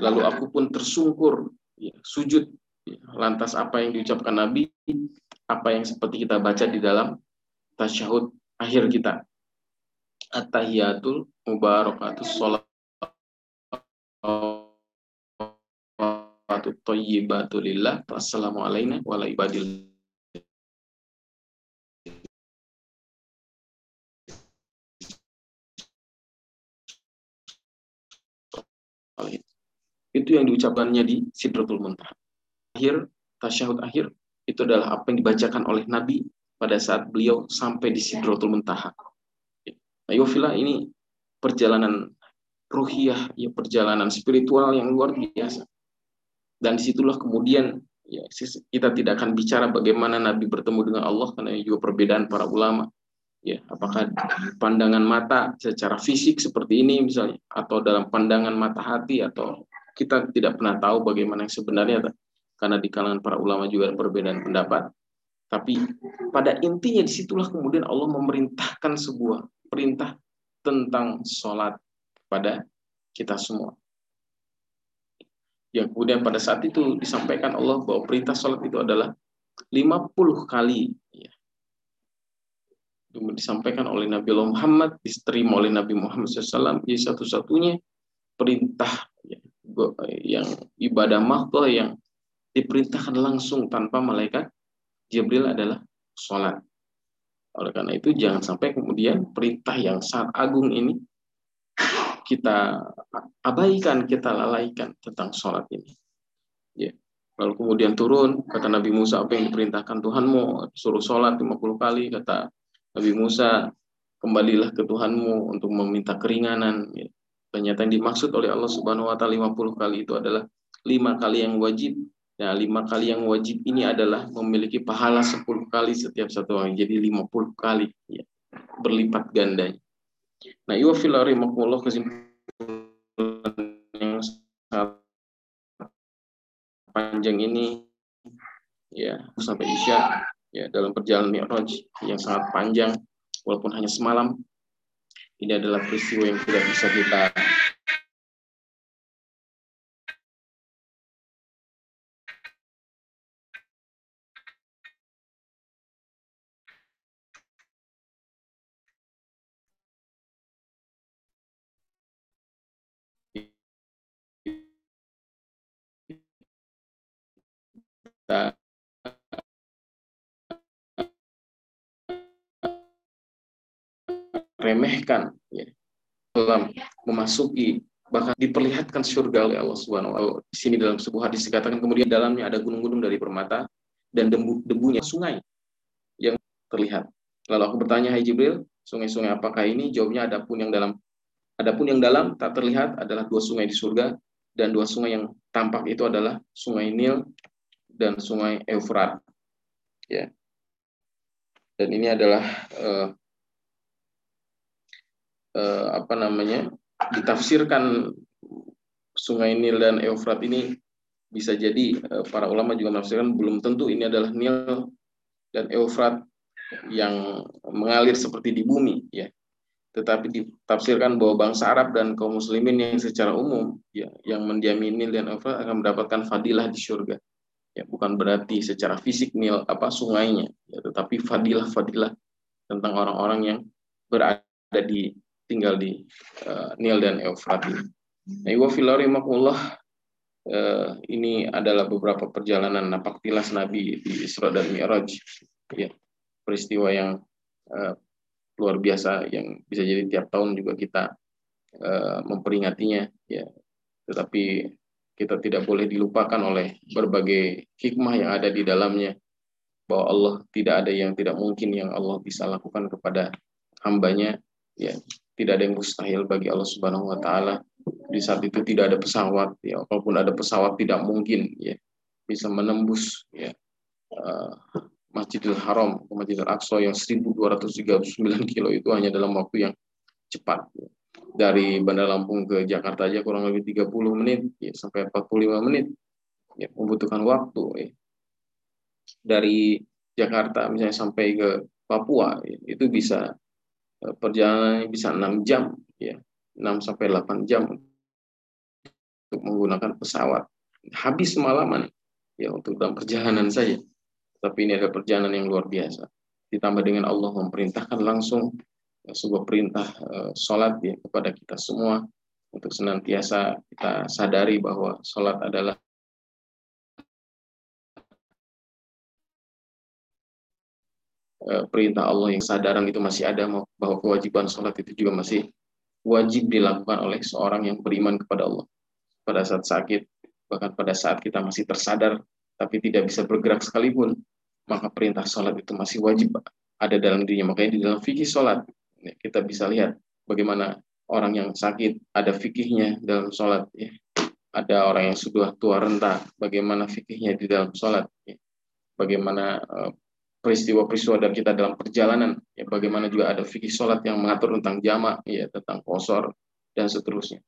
Lalu aku pun tersungkur, ya, sujud. Ya. Lantas apa yang diucapkan Nabi, apa yang seperti kita baca di dalam tasyahud akhir kita. At-tahiyatul mubarakatus sholat thayyibatu lillah. Wassalamualaikum Itu yang diucapkannya di Sidratul Muntaha. Akhir, tasyahud akhir, itu adalah apa yang dibacakan oleh Nabi pada saat beliau sampai di Sidratul Muntaha. Nah, ini perjalanan ruhiyah, ya perjalanan spiritual yang luar biasa. Dan di situlah kemudian ya, kita tidak akan bicara bagaimana Nabi bertemu dengan Allah karena juga perbedaan para ulama. Ya, apakah pandangan mata secara fisik seperti ini misalnya atau dalam pandangan mata hati atau kita tidak pernah tahu bagaimana yang sebenarnya karena di kalangan para ulama juga ada perbedaan pendapat. Tapi pada intinya di situlah kemudian Allah memerintahkan sebuah perintah tentang sholat pada kita semua yang kemudian pada saat itu disampaikan Allah bahwa perintah sholat itu adalah 50 kali. Disampaikan oleh Nabi Muhammad diterima oleh Nabi Muhammad SAW jadi satu-satunya perintah ya, yang ibadah mahdoh yang diperintahkan langsung tanpa malaikat Jibril adalah sholat oleh karena itu jangan sampai kemudian perintah yang sangat agung ini (laughs) kita abaikan, kita lalaikan tentang sholat ini. Ya. Lalu kemudian turun, kata Nabi Musa, apa yang diperintahkan Tuhanmu, suruh sholat 50 kali, kata Nabi Musa, kembalilah ke Tuhanmu untuk meminta keringanan. Ya. Ternyata yang dimaksud oleh Allah Subhanahu wa taala 50 kali itu adalah lima kali yang wajib. Ya, lima kali yang wajib ini adalah memiliki pahala 10 kali setiap satu orang. Jadi 50 kali ya, berlipat gandanya. Nah, iwa fil kesimpulan yang panjang ini ya sampai Isya ya dalam perjalanan Mi'raj yang sangat panjang walaupun hanya semalam ini adalah peristiwa yang tidak bisa kita kita remehkan ya, dalam memasuki bahkan diperlihatkan surga oleh Allah Subhanahu wa taala. Di sini dalam sebuah hadis dikatakan kemudian dalamnya ada gunung-gunung dari permata dan debu debunya sungai yang terlihat. Lalu aku bertanya, Hai Jibril, sungai-sungai apakah ini? Jawabnya adapun yang dalam adapun yang dalam tak terlihat adalah dua sungai di surga dan dua sungai yang tampak itu adalah sungai Nil dan sungai Eufrat. Ya. Dan ini adalah uh, uh, apa namanya? ditafsirkan sungai Nil dan Eufrat ini bisa jadi uh, para ulama juga menafsirkan belum tentu ini adalah Nil dan Eufrat yang mengalir seperti di bumi ya tetapi ditafsirkan bahwa bangsa Arab dan kaum muslimin yang secara umum ya yang mendiami Nil dan Eufrat akan mendapatkan fadilah di surga ya bukan berarti secara fisik Nil apa sungainya ya tetapi fadilah-fadilah tentang orang-orang yang berada di tinggal di uh, Nil dan Eufrat. Nah, uh, ini adalah beberapa perjalanan napak tilas Nabi di Isra dan Mi'raj. Ya peristiwa yang uh, luar biasa yang bisa jadi tiap tahun juga kita uh, memperingatinya. Ya tetapi kita tidak boleh dilupakan oleh berbagai hikmah yang ada di dalamnya bahwa Allah tidak ada yang tidak mungkin yang Allah bisa lakukan kepada hambanya. Ya tidak ada yang mustahil bagi Allah Subhanahu wa taala di saat itu tidak ada pesawat ya walaupun ada pesawat tidak mungkin ya bisa menembus ya uh, Masjidil Haram Masjidil Aqsa yang 1239 kilo itu hanya dalam waktu yang cepat. Dari Bandar Lampung ke Jakarta aja kurang lebih 30 menit ya, sampai 45 menit. Ya, membutuhkan waktu. Ya. Dari Jakarta misalnya sampai ke Papua ya, itu bisa perjalanan bisa 6 jam ya. 6 sampai 8 jam untuk menggunakan pesawat. Habis semalaman ya untuk dalam perjalanan saja. Tapi ini adalah perjalanan yang luar biasa. Ditambah dengan Allah memerintahkan langsung ya, sebuah perintah uh, sholat ya, kepada kita semua untuk senantiasa kita sadari bahwa sholat adalah perintah Allah yang sadaran itu masih ada bahwa kewajiban sholat itu juga masih wajib dilakukan oleh seorang yang beriman kepada Allah pada saat sakit bahkan pada saat kita masih tersadar tapi tidak bisa bergerak sekalipun, maka perintah sholat itu masih wajib ada dalam dirinya. Makanya di dalam fikih sholat, ya, kita bisa lihat bagaimana orang yang sakit, ada fikihnya dalam sholat. Ya. Ada orang yang sudah tua renta, bagaimana fikihnya di dalam sholat. Ya. Bagaimana uh, peristiwa-peristiwa dan kita dalam perjalanan, ya, bagaimana juga ada fikih sholat yang mengatur tentang jamak, ya, tentang kosor, dan seterusnya.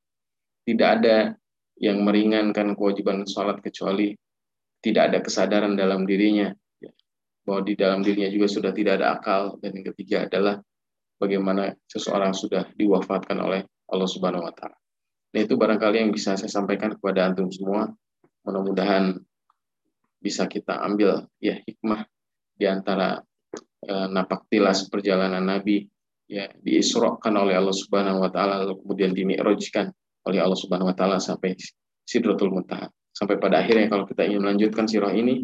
Tidak ada yang meringankan kewajiban sholat kecuali tidak ada kesadaran dalam dirinya ya, bahwa di dalam dirinya juga sudah tidak ada akal dan yang ketiga adalah bagaimana seseorang sudah diwafatkan oleh Allah Subhanahu wa taala. Nah, itu barangkali yang bisa saya sampaikan kepada antum semua. Mudah-mudahan bisa kita ambil ya hikmah di antara eh, napak tilas perjalanan Nabi ya diisrokan oleh Allah Subhanahu wa taala lalu kemudian dimi'rajkan oleh Allah Subhanahu wa taala sampai Sidratul Muntaha. Sampai pada akhirnya kalau kita ingin melanjutkan sirah ini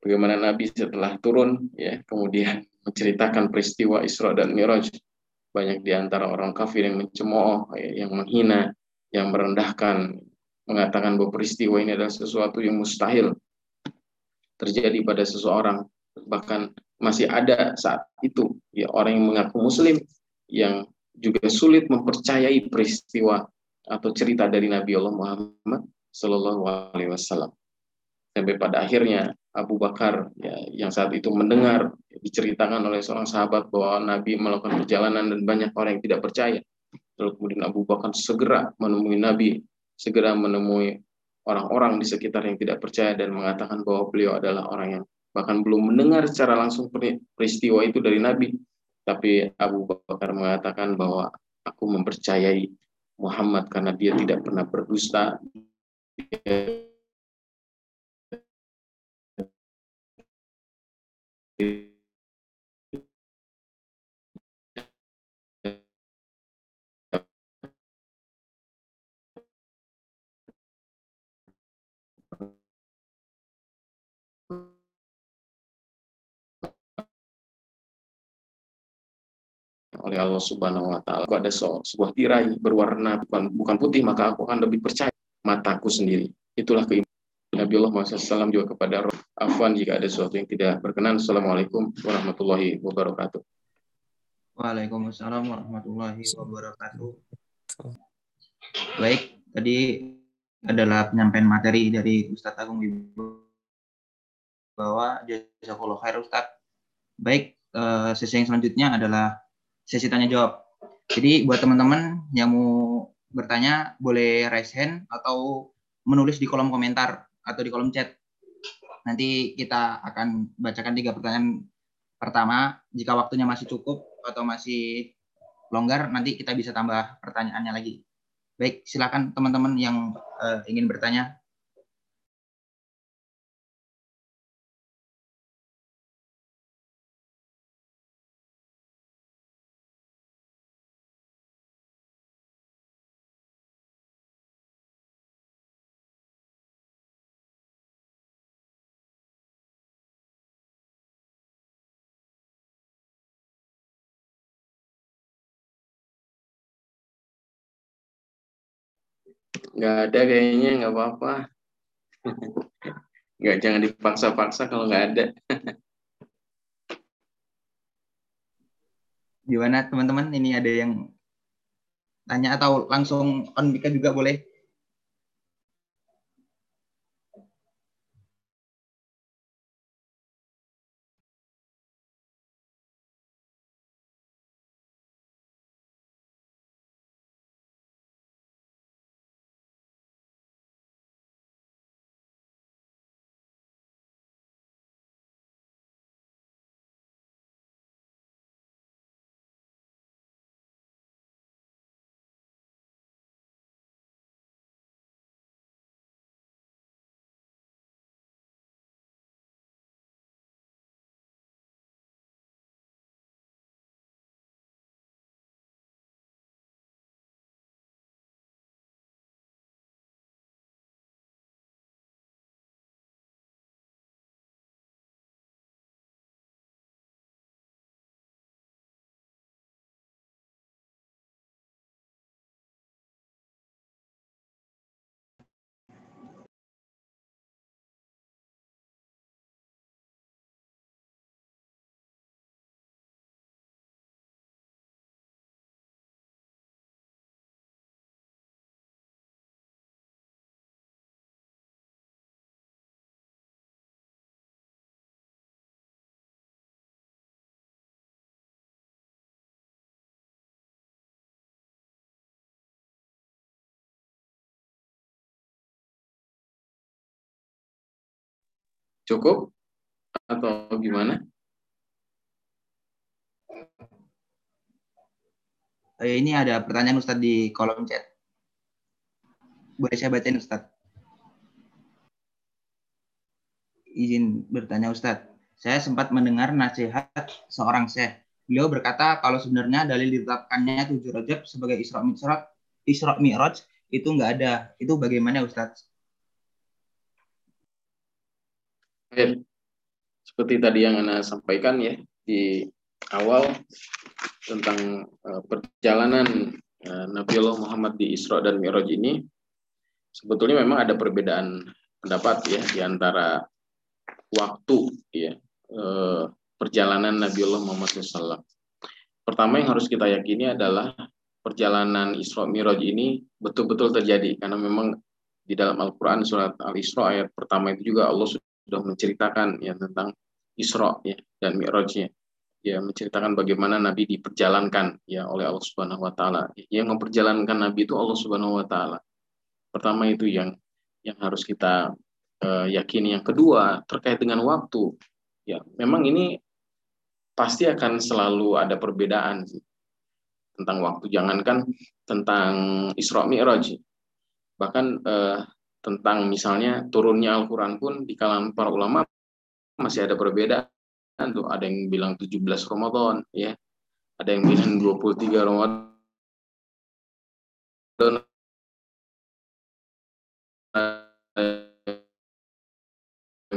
bagaimana Nabi setelah turun ya kemudian menceritakan peristiwa Isra dan Miraj banyak di antara orang kafir yang mencemooh ya, yang menghina yang merendahkan mengatakan bahwa peristiwa ini adalah sesuatu yang mustahil terjadi pada seseorang bahkan masih ada saat itu ya orang yang mengaku muslim yang juga sulit mempercayai peristiwa atau cerita dari Nabi Allah Muhammad Shallallahu Alaihi Wasallam. Sampai pada akhirnya Abu Bakar ya, yang saat itu mendengar diceritakan oleh seorang sahabat bahwa Nabi melakukan perjalanan dan banyak orang yang tidak percaya. Lalu kemudian Abu Bakar segera menemui Nabi, segera menemui orang-orang di sekitar yang tidak percaya dan mengatakan bahwa beliau adalah orang yang bahkan belum mendengar secara langsung peristiwa itu dari Nabi. Tapi Abu Bakar mengatakan bahwa aku mempercayai Muhammad karena dia tidak pernah berdusta, oleh Allah Subhanahu wa taala. Ada sebuah tirai berwarna bukan bukan putih, maka aku akan lebih percaya mataku sendiri. Itulah keimanan Nabiullah Muhammad SAW juga kepada Roh Afwan jika ada sesuatu yang tidak berkenan. Assalamualaikum warahmatullahi wabarakatuh. Waalaikumsalam warahmatullahi wabarakatuh. Baik, tadi adalah penyampaian materi dari Ustadz Agung Wibawa. Jazakallah khair Ustadz. Baik, eh, sesi yang selanjutnya adalah sesi tanya jawab. Jadi buat teman-teman yang mau bertanya boleh raise hand atau menulis di kolom komentar atau di kolom chat. Nanti kita akan bacakan tiga pertanyaan pertama. Jika waktunya masih cukup atau masih longgar, nanti kita bisa tambah pertanyaannya lagi. Baik, silakan teman-teman yang uh, ingin bertanya. Nggak ada kayaknya, nggak apa-apa. Nggak, jangan dipaksa-paksa kalau nggak ada. Gimana teman-teman? Ini ada yang tanya atau langsung on mic juga boleh? Cukup? Atau gimana? Eh, ini ada pertanyaan Ustadz di kolom chat. Boleh saya bacain Ustadz? Izin bertanya Ustadz. Saya sempat mendengar nasihat seorang syekh. Beliau berkata kalau sebenarnya dalil ditetapkannya tujuh rajab sebagai Isra Mi'raj, Isra Mi'raj itu nggak ada. Itu bagaimana Ustadz? Baik. Seperti tadi yang Anda sampaikan ya di awal tentang uh, perjalanan uh, Nabiullah Muhammad di Isra dan Mi'raj ini sebetulnya memang ada perbedaan pendapat ya di antara waktu ya uh, perjalanan Nabiullah Muhammad SAW. Pertama yang harus kita yakini adalah perjalanan Isra Mi'raj ini betul-betul terjadi karena memang di dalam Al-Qur'an surat Al-Isra ayat pertama itu juga Allah sudah menceritakan ya tentang Isra ya dan Mi'rajnya. Ya menceritakan bagaimana Nabi diperjalankan ya oleh Allah Subhanahu wa taala. Yang memperjalankan Nabi itu Allah Subhanahu wa taala. Pertama itu yang yang harus kita uh, yakini. Yang kedua terkait dengan waktu. Ya, memang ini pasti akan selalu ada perbedaan sih tentang waktu. Jangankan tentang Isra Mi'raj. Bahkan uh, tentang misalnya turunnya Al-Quran pun di kalangan para ulama masih ada perbedaan tuh. Ada yang bilang 17 Ramadan ya. Ada yang bilang 23 Ramadan.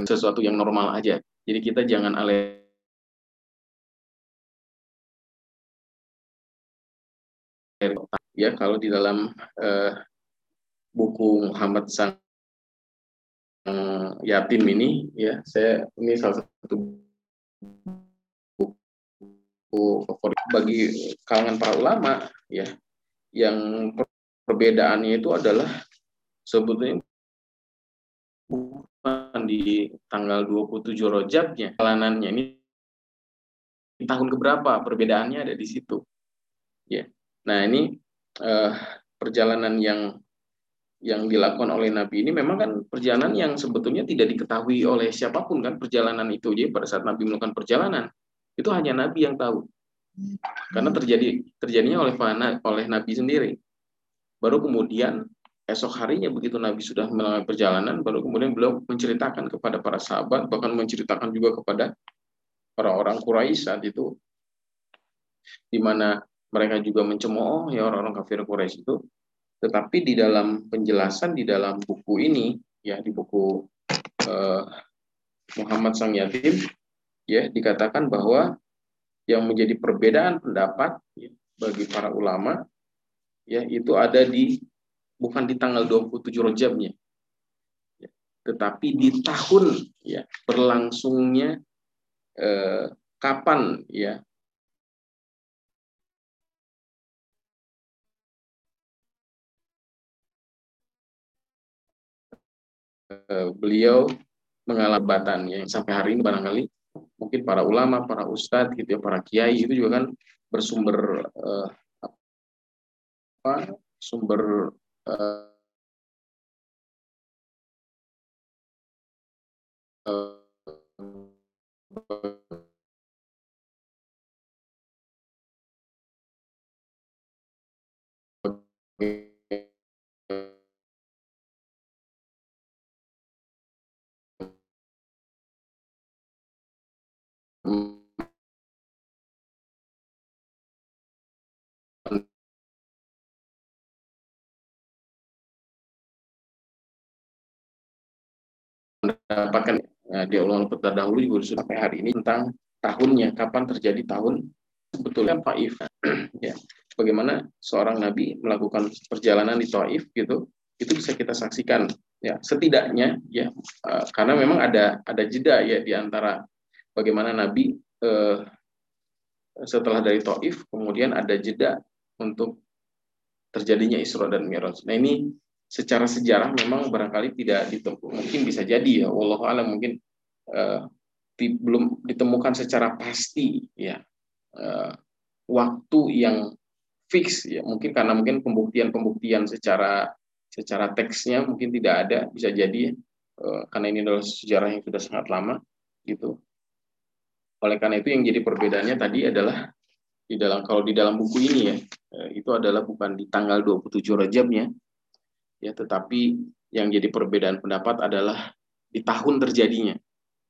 Sesuatu yang normal aja. Jadi kita jangan ale ya kalau di dalam uh, buku Muhammad Sang yatim ini ya saya ini salah satu buku favorit bagi kalangan para ulama ya. Yang perbedaannya itu adalah sebetulnya bukan di tanggal 27 Rojabnya jalanannya ini tahun keberapa perbedaannya ada di situ ya. Nah ini eh, perjalanan yang yang dilakukan oleh Nabi ini memang kan perjalanan yang sebetulnya tidak diketahui oleh siapa pun kan perjalanan itu. Jadi pada saat Nabi melakukan perjalanan itu hanya Nabi yang tahu. Karena terjadi terjadinya oleh oleh Nabi sendiri. Baru kemudian esok harinya begitu Nabi sudah melakukan perjalanan baru kemudian beliau menceritakan kepada para sahabat bahkan menceritakan juga kepada para orang Quraisy saat itu di mana mereka juga mencemooh ya orang-orang kafir Quraisy itu tetapi di dalam penjelasan di dalam buku ini, ya di buku uh, Muhammad Sang Yatim, ya dikatakan bahwa yang menjadi perbedaan pendapat ya, bagi para ulama, ya itu ada di bukan di tanggal 27 Rojabnya, ya, tetapi di tahun ya berlangsungnya eh, kapan ya beliau mengalami batan yang sampai hari ini barangkali mungkin para ulama, para ustadz gitu ya, para kiai itu juga kan bersumber uh, apa sumber uh, mendapatkan nah, di Allah terdahulu juga sampai hari ini tentang tahunnya. Kapan terjadi tahun? Sebetulnya Taif (clears throat) ya bagaimana seorang nabi melakukan perjalanan di Taif gitu itu bisa kita saksikan ya setidaknya ya uh, karena memang ada ada jeda ya di antara bagaimana nabi uh, setelah dari Taif kemudian ada jeda untuk terjadinya Isra dan Mi'raj. Nah ini secara sejarah memang barangkali tidak ditemukan mungkin bisa jadi ya Allah alam mungkin uh, di, belum ditemukan secara pasti ya uh, waktu yang fix ya. Mungkin karena mungkin pembuktian-pembuktian secara secara teksnya mungkin tidak ada bisa jadi uh, karena ini adalah sejarah yang sudah sangat lama gitu oleh karena itu yang jadi perbedaannya tadi adalah di dalam kalau di dalam buku ini ya itu adalah bukan di tanggal 27 Rajabnya ya tetapi yang jadi perbedaan pendapat adalah di tahun terjadinya.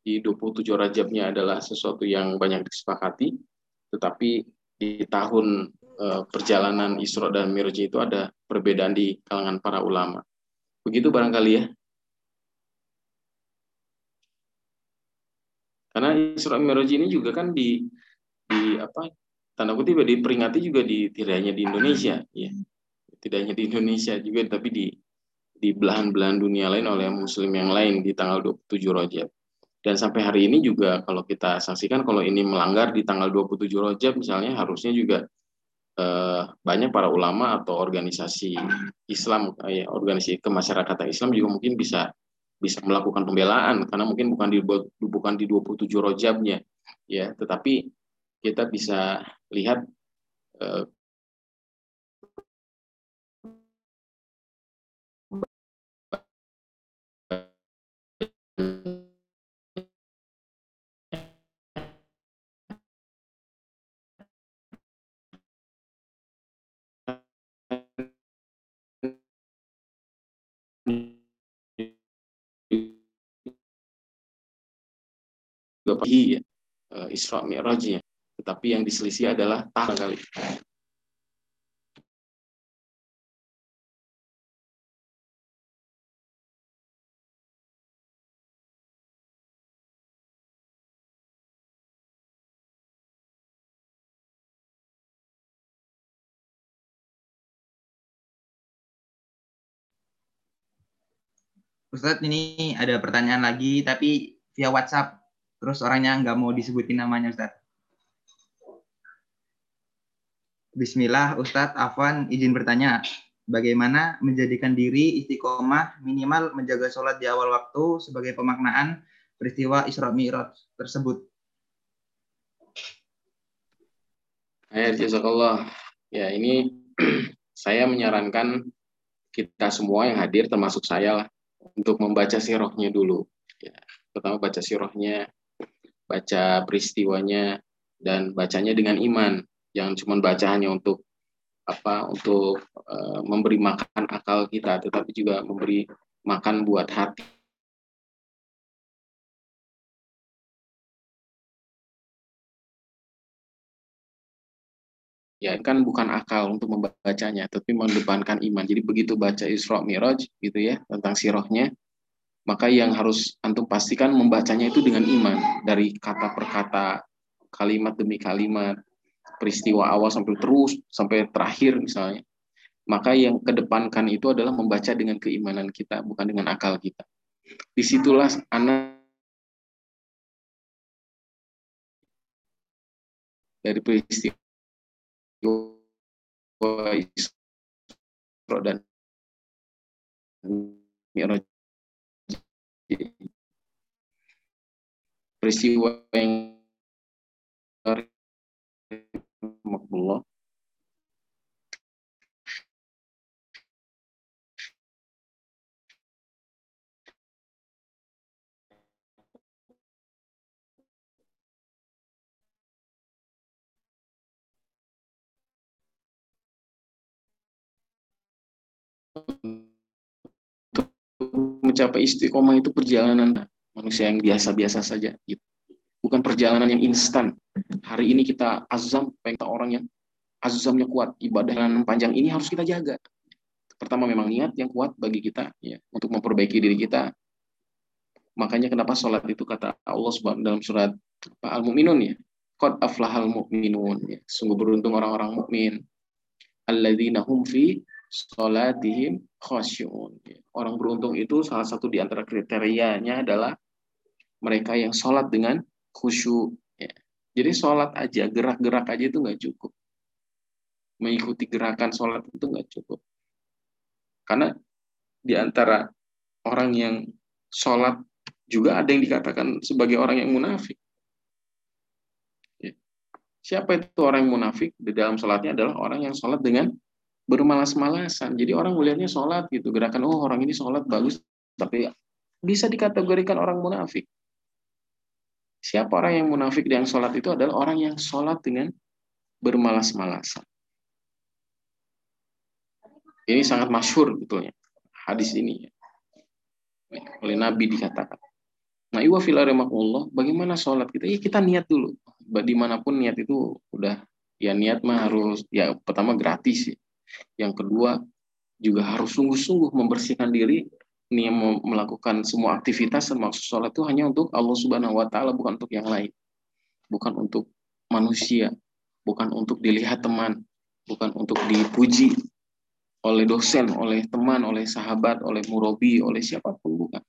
Di 27 Rajabnya adalah sesuatu yang banyak disepakati tetapi di tahun e, perjalanan Isra dan Mi'raj itu ada perbedaan di kalangan para ulama. Begitu barangkali ya karena Isra Mi'raj ini juga kan di di apa tanda kutip ya, diperingati juga di tidak hanya di Indonesia ya tidak hanya di Indonesia juga tapi di di belahan-belahan dunia lain oleh muslim yang lain di tanggal 27 Rajab. Dan sampai hari ini juga kalau kita saksikan kalau ini melanggar di tanggal 27 Rajab misalnya harusnya juga eh, banyak para ulama atau organisasi Islam eh, organisasi kemasyarakatan Islam juga mungkin bisa bisa melakukan pembelaan karena mungkin bukan di bukan di 27 Rajabnya ya, tetapi kita bisa lihat eh, pagi ya, eh, Isra Mi'rajnya. Tetapi yang diselisih adalah tahun kali. Ustadz, ini ada pertanyaan lagi, tapi via WhatsApp. Terus orangnya nggak mau disebutin namanya Ustadz. Bismillah Ustadz Afwan izin bertanya. Bagaimana menjadikan diri istiqomah minimal menjaga sholat di awal waktu sebagai pemaknaan peristiwa Isra Mi'raj tersebut? Ayat jazakallah. Ya, ini (clears throat) saya menyarankan kita semua yang hadir termasuk saya lah untuk membaca sirohnya dulu. Ya, pertama baca sirohnya, baca peristiwanya dan bacanya dengan iman. Jangan cuma baca hanya untuk apa untuk uh, memberi makan akal kita, tetapi juga memberi makan buat hati ya kan bukan akal untuk membacanya, tapi mendepankan iman. Jadi begitu baca Isra Miraj gitu ya tentang sirohnya, maka yang harus antum pastikan membacanya itu dengan iman dari kata per kata, kalimat demi kalimat, peristiwa awal sampai terus sampai terakhir misalnya. Maka yang kedepankan itu adalah membaca dengan keimanan kita, bukan dengan akal kita. Di situlah anak dari peristiwa Isra dan Mi'raj peristiwa yang makbullah mencapai istiqomah itu perjalanan manusia yang biasa-biasa saja gitu. Bukan perjalanan yang instan. Hari ini kita azam, pengen orang yang azamnya kuat, ibadah yang panjang ini harus kita jaga. Pertama memang niat yang kuat bagi kita ya untuk memperbaiki diri kita. Makanya kenapa sholat itu kata Allah dalam surat Al-Mu'minun ya. Qad aflahal mu'minun ya. Sungguh beruntung orang-orang mukmin. Alladzina hum fi sholatihim khasyun. Orang beruntung itu salah satu di antara kriterianya adalah mereka yang sholat dengan khusyuk. Ya. Jadi sholat aja, gerak-gerak aja itu nggak cukup. Mengikuti gerakan sholat itu nggak cukup. Karena di antara orang yang sholat juga ada yang dikatakan sebagai orang yang munafik. Ya. Siapa itu orang yang munafik? Di dalam sholatnya adalah orang yang sholat dengan bermalas-malasan. Jadi orang melihatnya sholat gitu, gerakan oh orang ini sholat bagus, tapi bisa dikategorikan orang munafik. Siapa orang yang munafik yang sholat itu adalah orang yang sholat dengan bermalas-malasan. Ini sangat masyur betulnya hadis ini oleh Nabi dikatakan. Nah, iwa filarimakullah, bagaimana sholat kita? Ya kita niat dulu. Di mana pun niat itu udah ya niat mah harus ya pertama gratis sih yang kedua, juga harus sungguh-sungguh membersihkan diri ini melakukan semua aktivitas termasuk sholat itu hanya untuk Allah Subhanahu wa taala bukan untuk yang lain. Bukan untuk manusia, bukan untuk dilihat teman, bukan untuk dipuji oleh dosen, oleh teman, oleh sahabat, oleh murabi, oleh siapa pun bukan.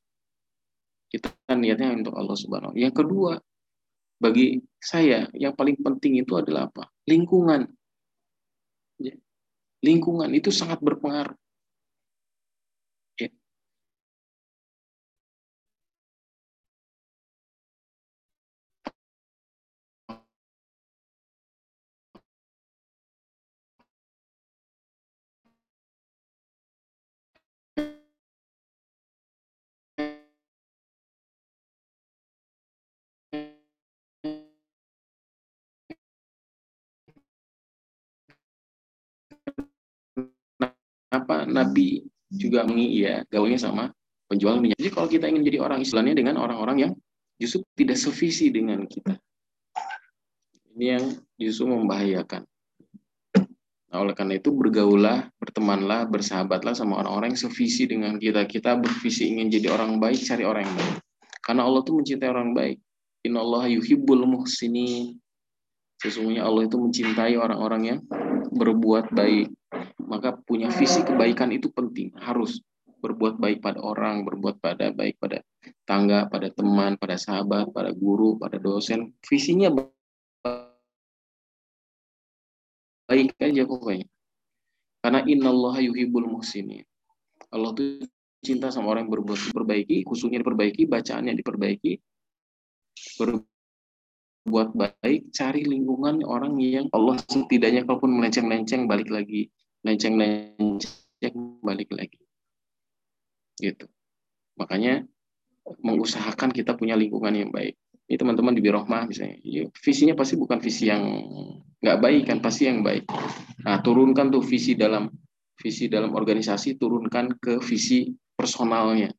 Kita niatnya untuk Allah Subhanahu. Yang kedua, bagi saya yang paling penting itu adalah apa? Lingkungan lingkungan itu sangat berpengaruh. Nabi juga mengi ya gaulnya sama penjual minyak. Jadi kalau kita ingin jadi orang Islamnya dengan orang-orang yang justru tidak sevisi dengan kita. Ini yang justru membahayakan. Nah, oleh karena itu bergaulah, bertemanlah, bersahabatlah sama orang-orang yang sevisi dengan kita. Kita bervisi ingin jadi orang baik, cari orang yang baik. Karena Allah tuh mencintai orang baik. Inna Allah yuhibbul muhsinin. Sesungguhnya Allah itu mencintai orang-orang yang berbuat baik maka punya visi kebaikan itu penting harus berbuat baik pada orang, berbuat pada baik pada tangga, pada teman, pada sahabat, pada guru, pada dosen. Visinya baik aja pokoknya. Karena innallaha yuhibbul muhsinin. Allah tuh cinta sama orang yang berbuat perbaiki, khususnya diperbaiki, bacaannya diperbaiki, berbuat baik, cari lingkungan orang yang Allah setidaknya kalaupun melenceng-lenceng balik lagi, lenceng-lenceng balik lagi. Gitu. Makanya mengusahakan kita punya lingkungan yang baik. Ini teman-teman di Birohmah misalnya. Ya, visinya pasti bukan visi yang nggak baik kan pasti yang baik. Nah turunkan tuh visi dalam visi dalam organisasi turunkan ke visi personalnya.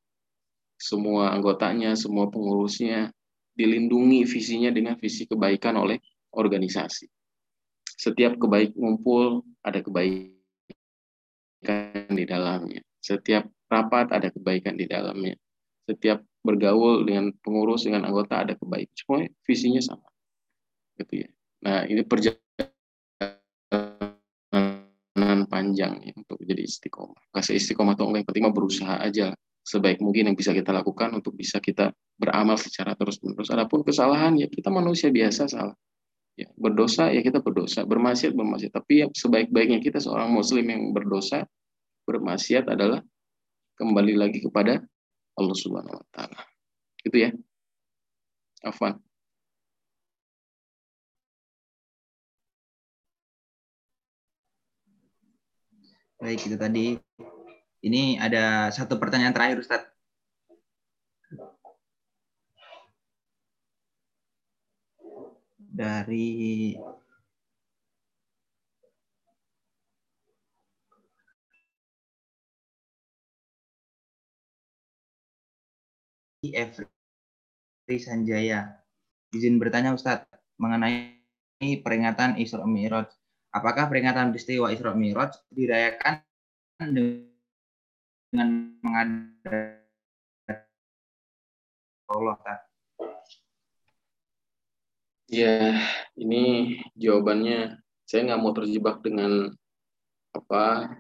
Semua anggotanya semua pengurusnya dilindungi visinya dengan visi kebaikan oleh organisasi setiap kebaik ngumpul ada kebaikan di dalamnya setiap rapat ada kebaikan di dalamnya. Setiap bergaul dengan pengurus dengan anggota ada kebaikan. Semua visinya sama. Gitu ya. Nah, ini perjalanan panjang ya untuk jadi istiqomah. Kasih istiqomah atau enggak, yang penting berusaha aja sebaik mungkin yang bisa kita lakukan untuk bisa kita beramal secara terus-menerus. Adapun kesalahan ya kita manusia biasa salah. Ya, berdosa ya kita berdosa, bermaksiat bermaksiat. Tapi ya sebaik-baiknya kita seorang muslim yang berdosa, bermaksiat adalah kembali lagi kepada Allah Subhanahu wa taala. Itu ya. Afwan. Baik, itu tadi. Ini ada satu pertanyaan terakhir, Ustaz. Dari Efri Sanjaya. Izin bertanya Ustadz mengenai peringatan Isra Mi'raj. Apakah peringatan peristiwa Isra Mi'raj dirayakan dengan mengadakan Allah Ya, ini jawabannya saya nggak mau terjebak dengan apa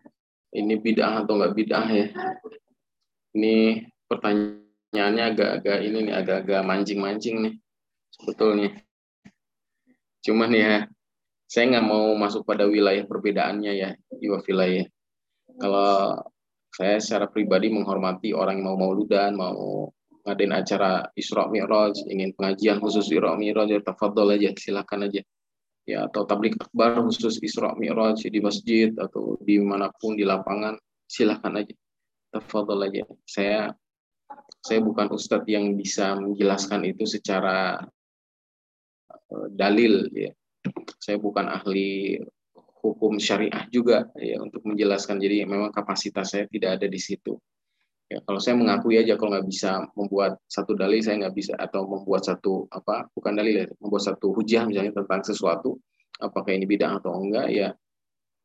ini bid'ah atau nggak bid'ah ya. Ini pertanyaan pertanyaannya agak-agak ini nih, agak-agak mancing-mancing nih sebetulnya. Cuman ya, saya nggak mau masuk pada wilayah perbedaannya ya, jiwa wilayah. Kalau saya secara pribadi menghormati orang yang mau mauludan, mau ngadain acara Isra Mi'raj, ingin pengajian khusus Isra Mi'raj, ya tafadhol aja, silakan aja. Ya, atau tablik akbar khusus Isra Mi'raj di masjid atau di mana pun di lapangan, silakan aja. Tafadhol aja. Saya saya bukan ustadz yang bisa menjelaskan itu secara uh, dalil ya. Saya bukan ahli hukum syariah juga ya untuk menjelaskan. Jadi memang kapasitas saya tidak ada di situ. Ya, kalau saya mengakui aja kalau nggak bisa membuat satu dalil saya nggak bisa atau membuat satu apa bukan dalil ya, membuat satu hujah misalnya tentang sesuatu apakah ini bidang atau enggak ya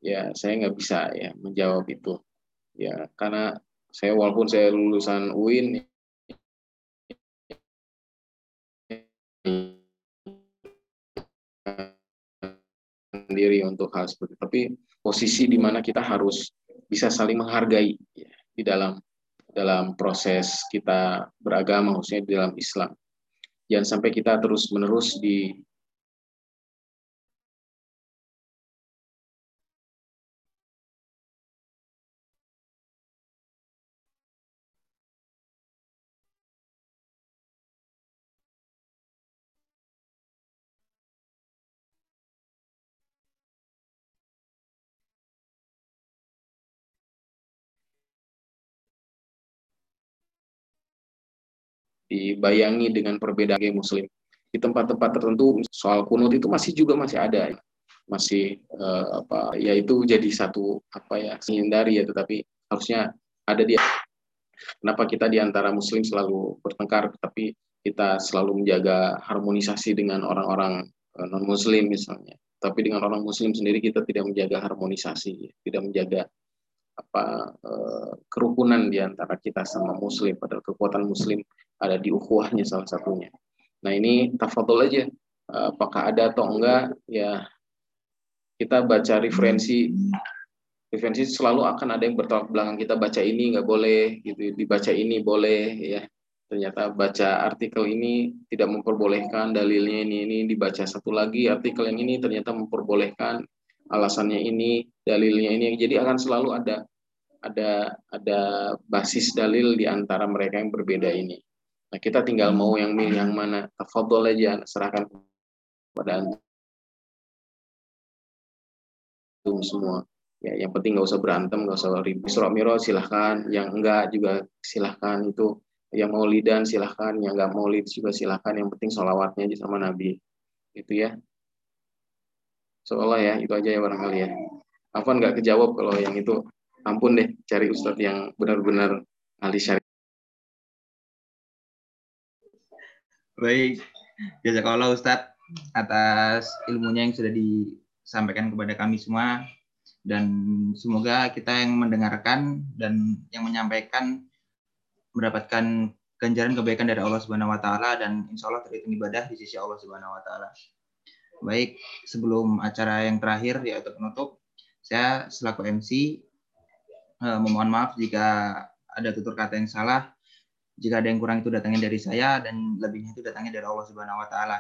ya saya nggak bisa ya menjawab itu ya karena saya walaupun saya lulusan UIN sendiri untuk hal seperti itu. Tapi posisi di mana kita harus bisa saling menghargai ya, di dalam dalam proses kita beragama, khususnya di dalam Islam. Jangan sampai kita terus menerus di dibayangi dengan perbedaan muslim. Di tempat-tempat tertentu soal kunut itu masih juga masih ada. Masih uh, apa ya itu jadi satu apa ya menghindari ya tetapi harusnya ada dia kenapa kita di antara muslim selalu bertengkar tapi kita selalu menjaga harmonisasi dengan orang-orang uh, non muslim misalnya. Tapi dengan orang muslim sendiri kita tidak menjaga harmonisasi tidak menjaga apa uh, kerukunan di antara kita sama muslim. Padahal kekuatan muslim ada di ukhuwahnya salah satunya. Nah ini tafadhol aja, apakah ada atau enggak ya kita baca referensi. Preferensi selalu akan ada yang bertolak belakang kita baca ini nggak boleh gitu dibaca ini boleh ya. Ternyata baca artikel ini tidak memperbolehkan dalilnya ini ini dibaca satu lagi artikel yang ini ternyata memperbolehkan alasannya ini dalilnya ini. Jadi akan selalu ada ada ada basis dalil di antara mereka yang berbeda ini nah kita tinggal mau yang milih yang mana. Tafadhol aja serahkan kepada antum semua. Ya yang penting nggak usah berantem nggak usah ribut. Isra Mi'raj silahkan. Yang enggak juga silahkan. Itu yang mau lidan silahkan. Yang nggak mau lid juga silahkan. Yang penting sholawatnya aja sama Nabi. Itu ya. Seolah ya itu aja ya barangkali ya. Afan nggak kejawab kalau yang itu. Ampun deh cari ustadz yang benar-benar ahli syariat Baik, jazakallah Ustadz atas ilmunya yang sudah disampaikan kepada kami semua dan semoga kita yang mendengarkan dan yang menyampaikan mendapatkan ganjaran kebaikan dari Allah Subhanahu wa taala dan insya Allah terhitung ibadah di sisi Allah Subhanahu wa taala. Baik, sebelum acara yang terakhir yaitu penutup, saya selaku MC eh, memohon maaf jika ada tutur kata yang salah. Jika ada yang kurang itu datangnya dari saya dan lebihnya itu datangnya dari Allah Subhanahu wa taala.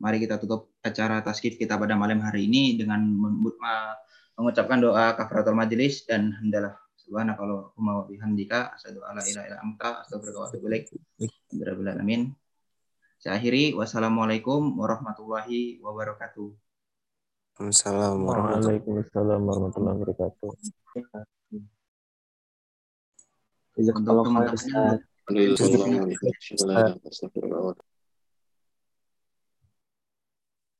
Mari kita tutup acara taskif kita pada malam hari ini dengan mengucapkan doa kafaratul majelis dan hendalah subhanakallahumma wa bihamdika asyhadu an la ilaha illa anta astaghfiruka wa atubu ilaik. Alamin. Saya akhiri wassalamualaikum warahmatullahi wabarakatuh. Waalaikumsalam warahmatullahi wabarakatuh. Untuk teman-teman Alhamdulillah.